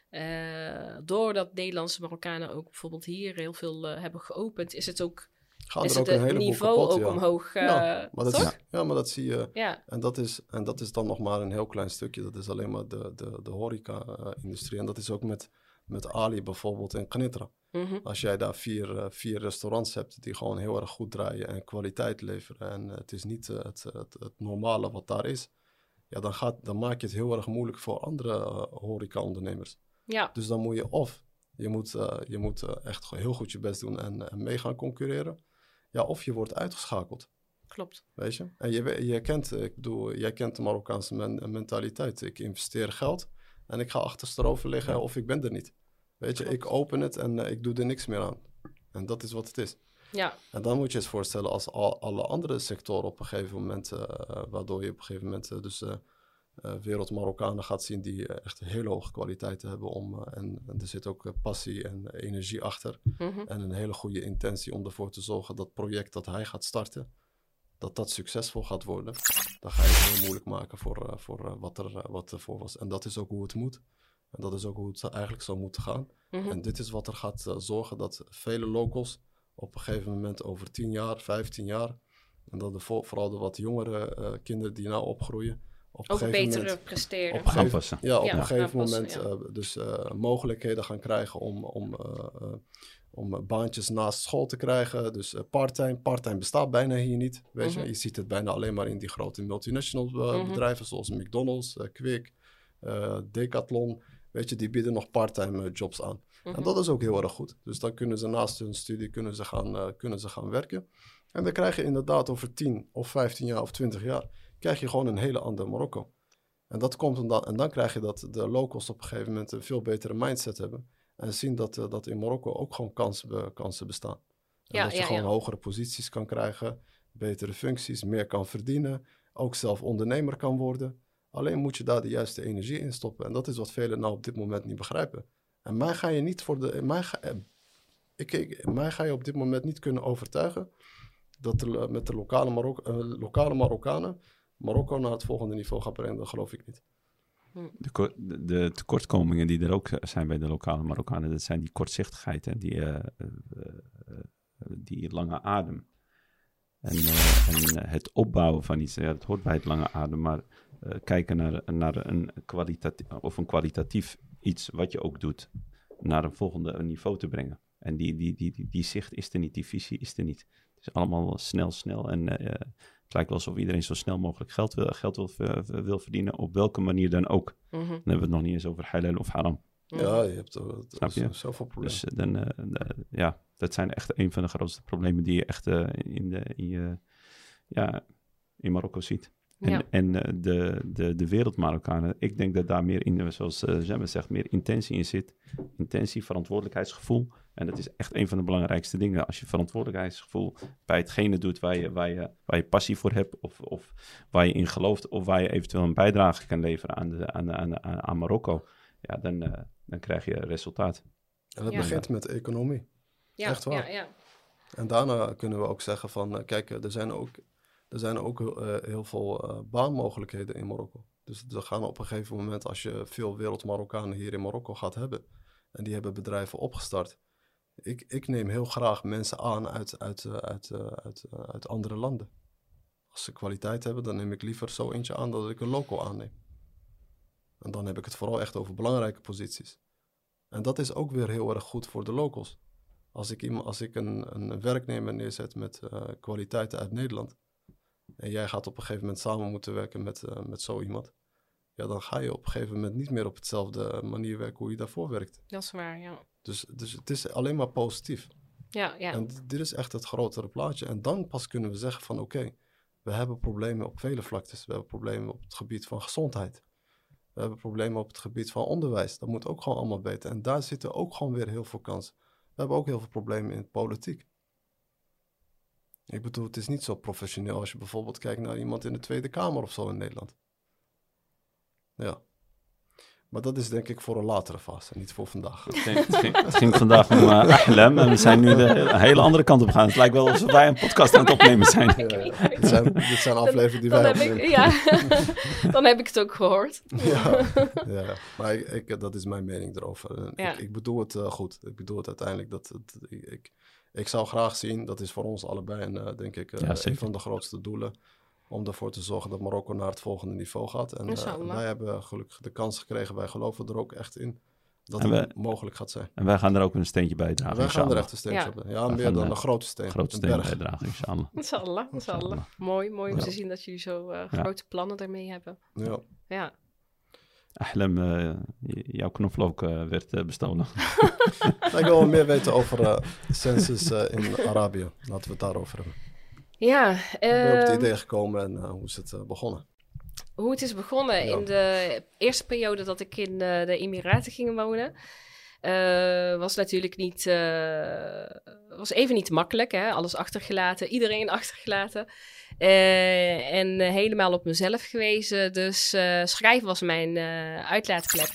Eh, doordat Nederlandse Marokkanen ook bijvoorbeeld hier heel veel eh, hebben geopend, is het ook gaan is er ook het een heleboel niveau kapot, ook ja. omhoog, eh, ja, maar dat, is- ja, maar dat zie je. Ja, En dat, is, en dat is dan nog maar een heel klein stukje. Dat is alleen maar de, de, de horeca-industrie. En dat is ook met, met Ali bijvoorbeeld en Knitra. mhm. Als jij daar vier, eh, vier restaurants hebt die gewoon heel erg goed draaien en kwaliteit leveren. En eh, het is niet eh, het, het, het normale wat daar is. Ja, dan, gaat, dan maak je het heel erg moeilijk voor andere eh, horeca-ondernemers. ja, Dus dan moet je of je moet, eh, je moet eh, echt heel goed je best doen en, en mee gaan concurreren. Ja, of je wordt uitgeschakeld. klopt. Weet je? En je, je kent, ik bedoel, jij kent de Marokkaanse men- mentaliteit. Ik investeer geld en ik ga achtersterover liggen of ik ben er niet. Weet je, Klopt. ik open het en eh, ik doe er niks meer aan. En dat is wat het is. Ja, En dan moet je eens voorstellen als al, alle andere sectoren op een gegeven moment, eh, waardoor je op een gegeven moment eh, dus wereld Marokkanen gaat zien die eh, echt hele hoge kwaliteiten hebben om, eh, en, en er zit ook eh, passie en energie achter mhm. en een hele goede intentie om ervoor te zorgen dat het project dat hij gaat starten, dat dat succesvol gaat worden. Dan ga je het heel moeilijk maken voor, eh, voor eh, wat, er, eh, wat ervoor was. En dat is ook hoe het moet. En dat is ook hoe het eigenlijk zou moeten gaan. Mhm. En dit is wat er gaat eh, zorgen dat vele locals op een gegeven moment over 10 jaar, 15 jaar, en dat de, vooral de wat jongere eh, kinderen die nou opgroeien, op ook gegeven beter moment presteren. op een gegeven- Aanpassen. ja, op Ja, een gegeven moment eh, dus eh, mogelijkheden gaan krijgen om, om, eh, om baantjes naast school te krijgen. Dus parttime. Parttime bestaat bijna hier niet. Weet je? Mhm. je ziet het bijna alleen maar in die grote multinational Mhm. bedrijven zoals McDonald's, Quick, eh, Decathlon. Weet je, die bieden nog parttime jobs aan. Mhm. En dat is ook heel erg goed. Dus dan kunnen ze naast hun studie kunnen ze gaan, kunnen ze gaan werken. En dan krijg je inderdaad over 10 of 15 jaar of 20 jaar... krijg je gewoon een hele andere Marokko. En, dat komt omdat, en dan krijg je dat de locals op een gegeven moment een veel betere mindset hebben. En zien dat, eh, dat in Marokko ook gewoon kansen, kansen bestaan. En Ja, dat je ja, gewoon ja. hogere posities kan krijgen, betere functies, meer kan verdienen. Ook zelf ondernemer kan worden. Alleen moet je daar de juiste energie in stoppen. En dat is wat velen nou op dit moment niet begrijpen. En mij ga je niet voor de. Mij ga, eh, ik, ik, mij ga je op dit moment niet kunnen overtuigen dat de, met de lokale, Marok, eh, lokale Marokkanen Marokko naar het volgende niveau gaat brengen. Dat geloof ik niet. De, ko- de, de tekortkomingen die er ook zijn bij de lokale Marokkanen, dat zijn die kortzichtigheid en die, eh, eh, eh, die lange adem. En, het opbouwen van iets, ja, dat hoort bij het lange adem, maar kijken naar, naar een, kwalitatief, of een kwalitatief iets wat je ook doet, naar een volgende niveau te brengen. En die, die, die, die, die zicht is er niet, die visie is er niet. Het is allemaal snel, snel. En het lijkt wel alsof iedereen zo snel mogelijk geld wil, geld wil, ver- wil verdienen, op welke manier dan ook. Mhm. Dan hebben we het nog niet eens over halal of haram. Ja, je hebt Snap je? zoveel problemen. Dus eh, dan, eh, eh, ja, dat zijn echt een van de grootste problemen die je echt eh, in, de, in, je, ja, in Marokko ziet. En, Ja. en eh, de, de, de wereldmarokkanen, ik denk dat daar meer in, zoals Jemme zegt, meer intentie in zit. Intentie, verantwoordelijkheidsgevoel. En dat is echt een van de belangrijkste dingen. Als je verantwoordelijkheidsgevoel bij hetgene doet waar je, waar je, waar je passie voor hebt, of, of waar je in gelooft, of waar je eventueel een bijdrage kan leveren aan, de, aan, de, aan, de, aan Marokko, ja, dan, uh, dan krijg je resultaat. En dat Ja. begint met de economie. Ja, Echt waar. Ja, ja. En daarna kunnen we ook zeggen van, uh, kijk, er zijn ook, er zijn ook uh, heel veel uh, baanmogelijkheden in Marokko. Dus er gaan op een gegeven moment, als je veel wereld-Marokkanen hier in Marokko gaat hebben, en die hebben bedrijven opgestart. Ik, ik neem heel graag mensen aan uit, uit, uit, uit, uit andere landen. Als ze kwaliteit hebben, dan neem ik liever zo eentje aan dat ik een local aanneem. En dan heb ik het vooral echt over belangrijke posities. En dat is ook weer heel erg goed voor de locals. Als ik, iemand, als ik een, een werknemer neerzet met kwaliteiten uit Nederland. En jij gaat op een gegeven moment samen moeten werken met, met zo iemand. Ja, dan ga je op een gegeven moment niet meer op hetzelfde manier werken hoe je daarvoor werkt. Dat is waar, ja. Dus, dus het is alleen maar positief. Ja, ja. En dit is echt het grotere plaatje. En dan pas kunnen we zeggen van oké, okay, we hebben problemen op vele vlaktes. We hebben problemen op het gebied van gezondheid. We hebben problemen op het gebied van onderwijs. Dat moet ook gewoon allemaal beter. En daar zitten ook gewoon weer heel veel kansen. We hebben ook heel veel problemen in politiek. Ik bedoel, het is niet zo professioneel als je bijvoorbeeld kijkt naar iemand in de Tweede Kamer of zo in Nederland. Ja. Maar dat is denk ik voor een latere fase, niet voor vandaag. Het ging, het ging, het ging vandaag om uh, Ahlem en we zijn nu de een hele andere kant op gegaan. Het lijkt wel alsof wij een podcast aan het opnemen zijn. Ja, dit, zijn dit zijn afleveringen die dan wij heb opnemen. ik, Ja, dan heb ik het ook gehoord. Ja, ja. maar ik, ik, dat is mijn mening erover. Ik, ik bedoel het uh, goed. Ik bedoel het uiteindelijk dat het, ik, ik, zou graag zien, dat is voor ons allebei en uh, denk ik Ja, een van de grootste doelen, om ervoor te zorgen dat Marokko naar het volgende niveau gaat. En eh, wij hebben gelukkig de kans gekregen, wij geloven er ook echt in, dat En het mogelijk gaat zijn. En wij gaan er ook een steentje bij dragen. wij gaan er echt een steentje Ja. op. doen. Ja, We meer gaan, dan een grote steen. Een grote een steen berg. bijdragen, inshallah. Inshallah, inshallah. Mooi, mooi om Ja. te zien dat jullie zo eh, Ja. grote plannen daarmee hebben. Ja. Ja. Ahlem, eh, jouw knoflook werd bestolen. Ik wil wel meer weten over census in Arabië. Laten we het daarover hebben. Ja, Ik ben op het ehm, idee gekomen en eh, hoe is het eh, begonnen? hoe het is begonnen. Ja. In de eerste periode dat ik in eh, de Emiraten ging wonen, was natuurlijk niet, was even niet makkelijk. Hè? Alles achtergelaten, iedereen achtergelaten. En helemaal op mezelf gewezen. Dus schrijven was mijn uitlaatklep.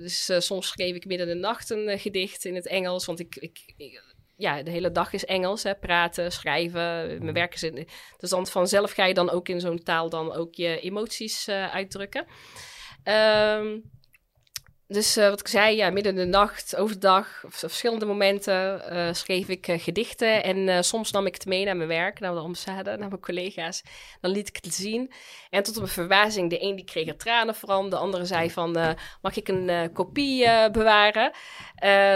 Dus soms schreef ik midden in de nacht een gedicht in het Engels. Want ik, ik, ik- ja, de hele dag is Engels. Hè? Praten, schrijven. Mijn werk is in. Dus dan vanzelf ga je dan ook in zo'n taal dan ook je emoties eh, uitdrukken. Ehm, dus eh, wat ik zei, ja, midden in de nacht, overdag, op verschillende momenten eh, schreef ik gedichten. En soms nam ik het mee naar mijn werk, naar de ambassade, naar mijn collega's. Dan liet ik het zien. En tot op mijn verbazing, de een die kreeg er tranen van, de andere zei van, mag ik een kopie bewaren?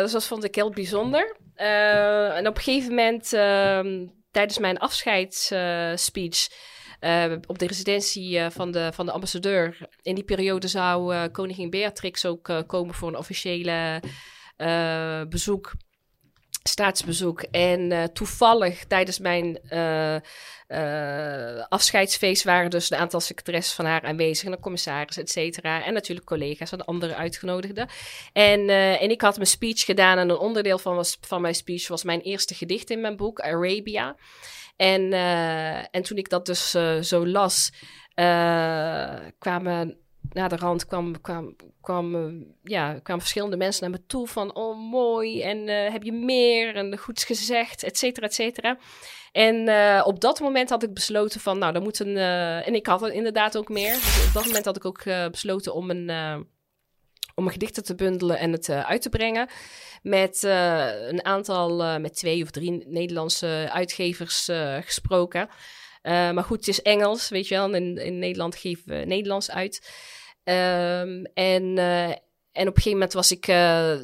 Dus dat vond ik heel bijzonder. Eh, en op een gegeven moment, ehm, tijdens mijn afscheidsspeech... eh, op de residentie eh, van, de, van de ambassadeur. In die periode zou eh, koningin Beatrix ook eh, komen voor een officiële eh, bezoek, staatsbezoek. En eh, toevallig tijdens mijn eh, eh, afscheidsfeest waren dus een aantal secretaressen van haar aanwezig. En de commissaris, et cetera. En natuurlijk collega's en andere uitgenodigden. En, en ik had mijn speech gedaan. En een onderdeel van, was, van mijn speech was mijn eerste gedicht in mijn boek, Arabia. En, en toen ik dat dus zo las, kwamen na de rand kwam, kwam, kwam, eh, ja, kwamen verschillende mensen naar me toe van... oh, mooi, en eh, heb je meer, en goed gezegd, et cetera, et cetera. En eh, op dat moment had ik besloten van, nou, dan moet een... en ik had er inderdaad ook meer. Dus op dat moment had ik ook besloten om een... om mijn gedichten te bundelen en het uit te brengen. Met een aantal, met twee of drie Nederlandse uitgevers gesproken. Eh, maar goed, het is Engels, weet je wel. In, in Nederland geven we Nederlands uit. Ehm, en, eh, en op een gegeven moment was ik, eh,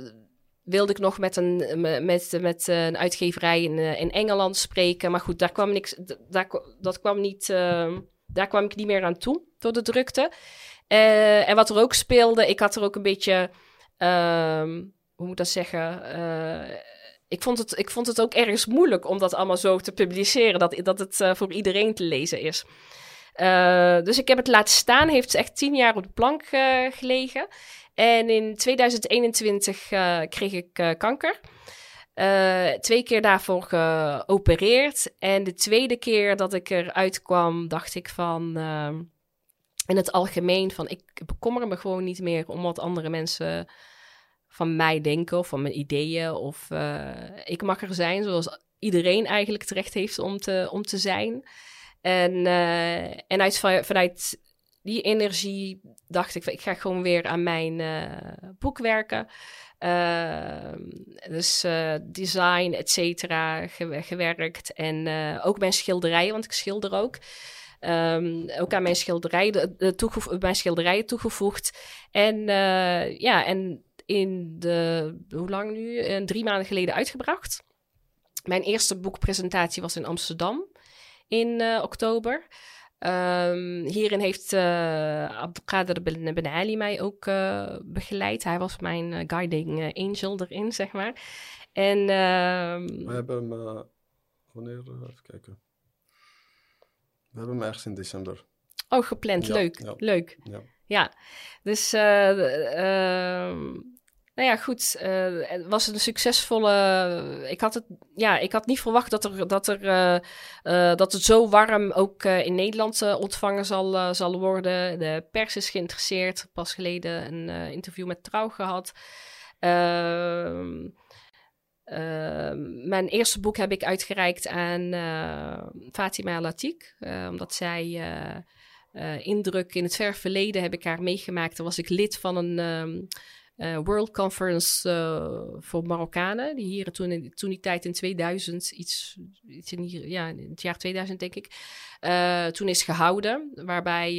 wilde ik nog met een, met, met een uitgeverij in, in Engeland spreken. Maar goed, daar kwam niks, dat kwam niet, eh, daar kwam ik niet meer aan toe door de drukte. En wat er ook speelde, ik had er ook een beetje, ehm, hoe moet dat zeggen? Ik, vond het, ik vond het ook ergens moeilijk om dat allemaal zo te publiceren, dat, dat het eh, voor iedereen te lezen is. Eh, dus ik heb het laten staan, heeft echt tien jaar op de plank eh, gelegen. En in 2021 eh, kreeg ik kanker. Twee keer daarvoor geopereerd. En de tweede keer dat ik eruit kwam, dacht ik van ehm, in het algemeen van ik bekommer me gewoon niet meer om wat andere mensen van mij denken of van mijn ideeën. Of eh, ik mag er zijn zoals iedereen eigenlijk terecht heeft om te, om te zijn. En, eh, en uit, vanuit die energie dacht ik, ik ga gewoon weer aan mijn eh, boek werken. Ehm, dus design, et cetera, ge- gewerkt. En ook mijn schilderijen, want ik schilder ook. Ehm, ook aan mijn schilderijen, de, de mijn schilderijen toegevoegd. En ja, en in de, hoe lang nu? Eh, drie maanden geleden uitgebracht. Mijn eerste boekpresentatie was in Amsterdam in eh, oktober. Ehm, hierin heeft uh, Abdelkader Ben, ben Ali mij ook uh, begeleid. Hij was mijn guiding angel erin, zeg maar. En, ehm, We hebben hem, wanneer, even kijken. We hebben hem ergens in december. Oh, gepland. Ja, leuk, ja. leuk. Ja. Ja, dus ehm, nou ja, goed. eh, het was een succesvolle. Ik had het, ja, ik had niet verwacht dat er, dat er, eh, eh, dat het zo warm ook in Nederland ontvangen zal, zal worden. De pers is geïnteresseerd. Pas geleden een interview met Trouw gehad. Ehm, ehm, mijn eerste boek heb ik uitgereikt aan Fatima Latik, omdat zij indruk in het ver verleden heb ik haar meegemaakt. Dan was ik lid van een, um, eh, World Conference uh, voor Marokkanen. Die hier toen, in, toen die tijd in 2000, iets, iets in, hier, ja, in het jaar 2000 denk ik, uh, toen is gehouden. Waarbij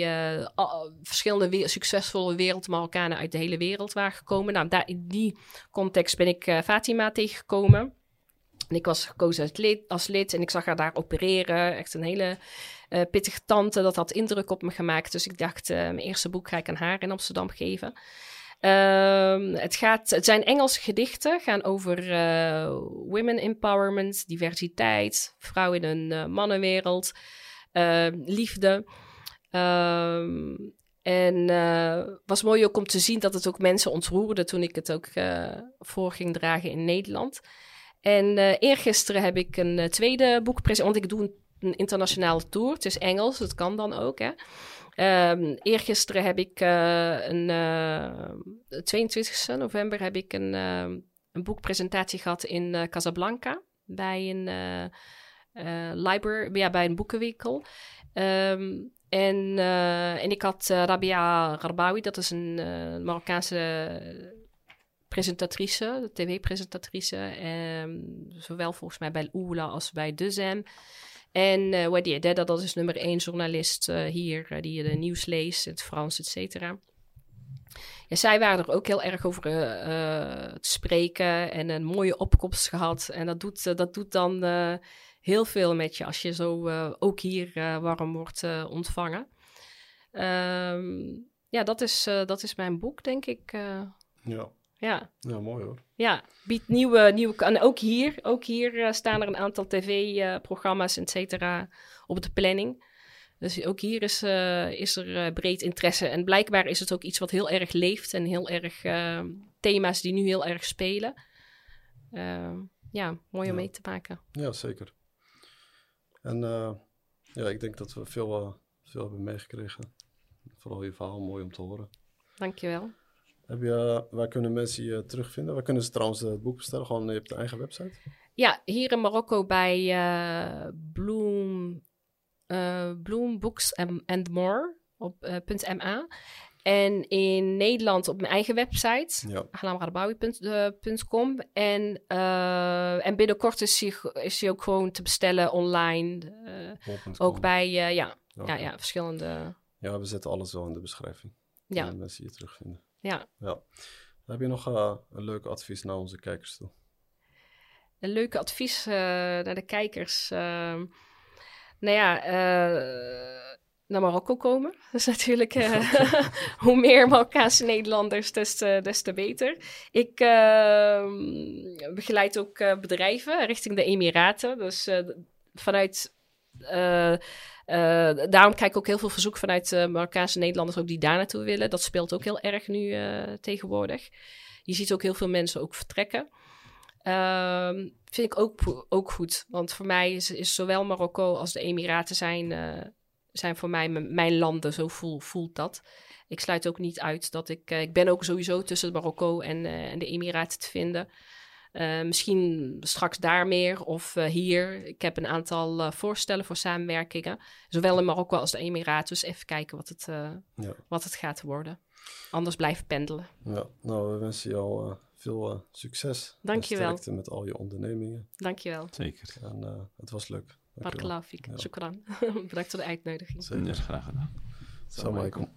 verschillende succesvolle wereldmarokkanen uit de hele wereld waren gekomen. Nou, daar, in die context ben ik Fatima tegengekomen. En ik was gekozen als lid, als lid en ik zag haar daar opereren. Echt een hele pittige tante. Dat had indruk op me gemaakt. Dus ik dacht, mijn eerste boek ga ik aan haar in Amsterdam geven. Um, het, gaat, het zijn Engelse gedichten, gaan over uh, women empowerment, diversiteit, vrouwen in een mannenwereld, liefde. Um, en was mooi ook om te zien dat het ook mensen ontroerde toen ik het ook voor ging dragen in Nederland. En eergisteren heb ik een tweede boek want ik doe een, een, internationale tour. Het is Engels, dat kan dan ook. Hè. Um, eergisteren heb ik uh, een 22 november heb ik een, een boekpresentatie gehad in Casablanca bij een library, ja, bij een boekenwinkel. Um, en, en ik had Rabia Garbawi, dat is een Marokkaanse presentatrice, tv-presentatrice. Ehm, zowel volgens mij bij Oela als bij De Zem. En uh, Wadi Ededa, dat is nummer één journalist uh, hier, uh, die de nieuws leest, het Frans, et cetera. Ja, zij waren er ook heel erg over te spreken en een mooie opkomst gehad. En dat doet, dat doet dan heel veel met je als je zo ook hier warm wordt ontvangen. Um, ja, dat is, dat is mijn boek, denk ik. ja. Ja. ja, mooi hoor. Ja, biedt nieuwe, nieuwe... En ook hier, ook hier uh, staan er een aantal tv-programma's, uh, et cetera, op de planning. Dus ook hier is, uh, is er breed interesse. En blijkbaar is het ook iets wat heel erg leeft en heel erg thema's die nu heel erg spelen. ja, mooi om mee te maken. Ja, zeker. En ja, ik denk dat we veel, veel hebben meegekregen. Vooral je verhaal mooi om te horen. Dankjewel. Heb je, waar kunnen mensen je terugvinden? Waar kunnen ze trouwens het boek bestellen? Gewoon op de eigen website? Ja, hier in Marokko bij uh, Bloom, uh, Bloom Books and More op uh, .ma. En in Nederland op mijn eigen website, ja. En, uh, en binnenkort is hij, is hij ook gewoon te bestellen online. Uh, ook bij uh, ja, okay. ja, ja, verschillende. Ja, we zetten alles wel in de beschrijving. Ja. En mensen je terugvinden. Ja. ja. Heb je nog uh, een leuk advies naar onze kijkers toe? Een leuke advies uh, naar de kijkers. Uh, nou ja, naar Marokko komen. Dat is natuurlijk hoe meer Marokkaanse Nederlanders, des te, des te beter. Ik ehm, begeleid ook bedrijven richting de Emiraten. Dus vanuit uh, daarom kijk ik ook heel veel verzoek vanuit uh, Marokkaanse Nederlanders ook die daar naartoe willen. Dat speelt ook heel erg nu tegenwoordig. Je ziet ook heel veel mensen ook vertrekken. Ehm, vind ik ook, ook goed. Want voor mij is, is zowel Marokko als de Emiraten zijn, zijn voor mij mijn landen. Zo voel, voelt dat. Ik sluit ook niet uit dat ik... ik ben ook sowieso tussen Marokko en, en de Emiraten te vinden. Uh, misschien straks daar meer of uh, hier. Ik heb een aantal uh, voorstellen voor samenwerkingen. Zowel in Marokko als de Emiraten. Dus even kijken wat het, ja. wat het gaat worden. Anders blijven pendelen. Ja, nou, we wensen jou veel succes. Dankjewel. En met al je ondernemingen. Dankjewel. Zeker. En het was leuk. Barakallahu fik. Ja. Shukran. Bedankt voor de uitnodiging. Zeker. graag gedaan. Assalamu alaikum.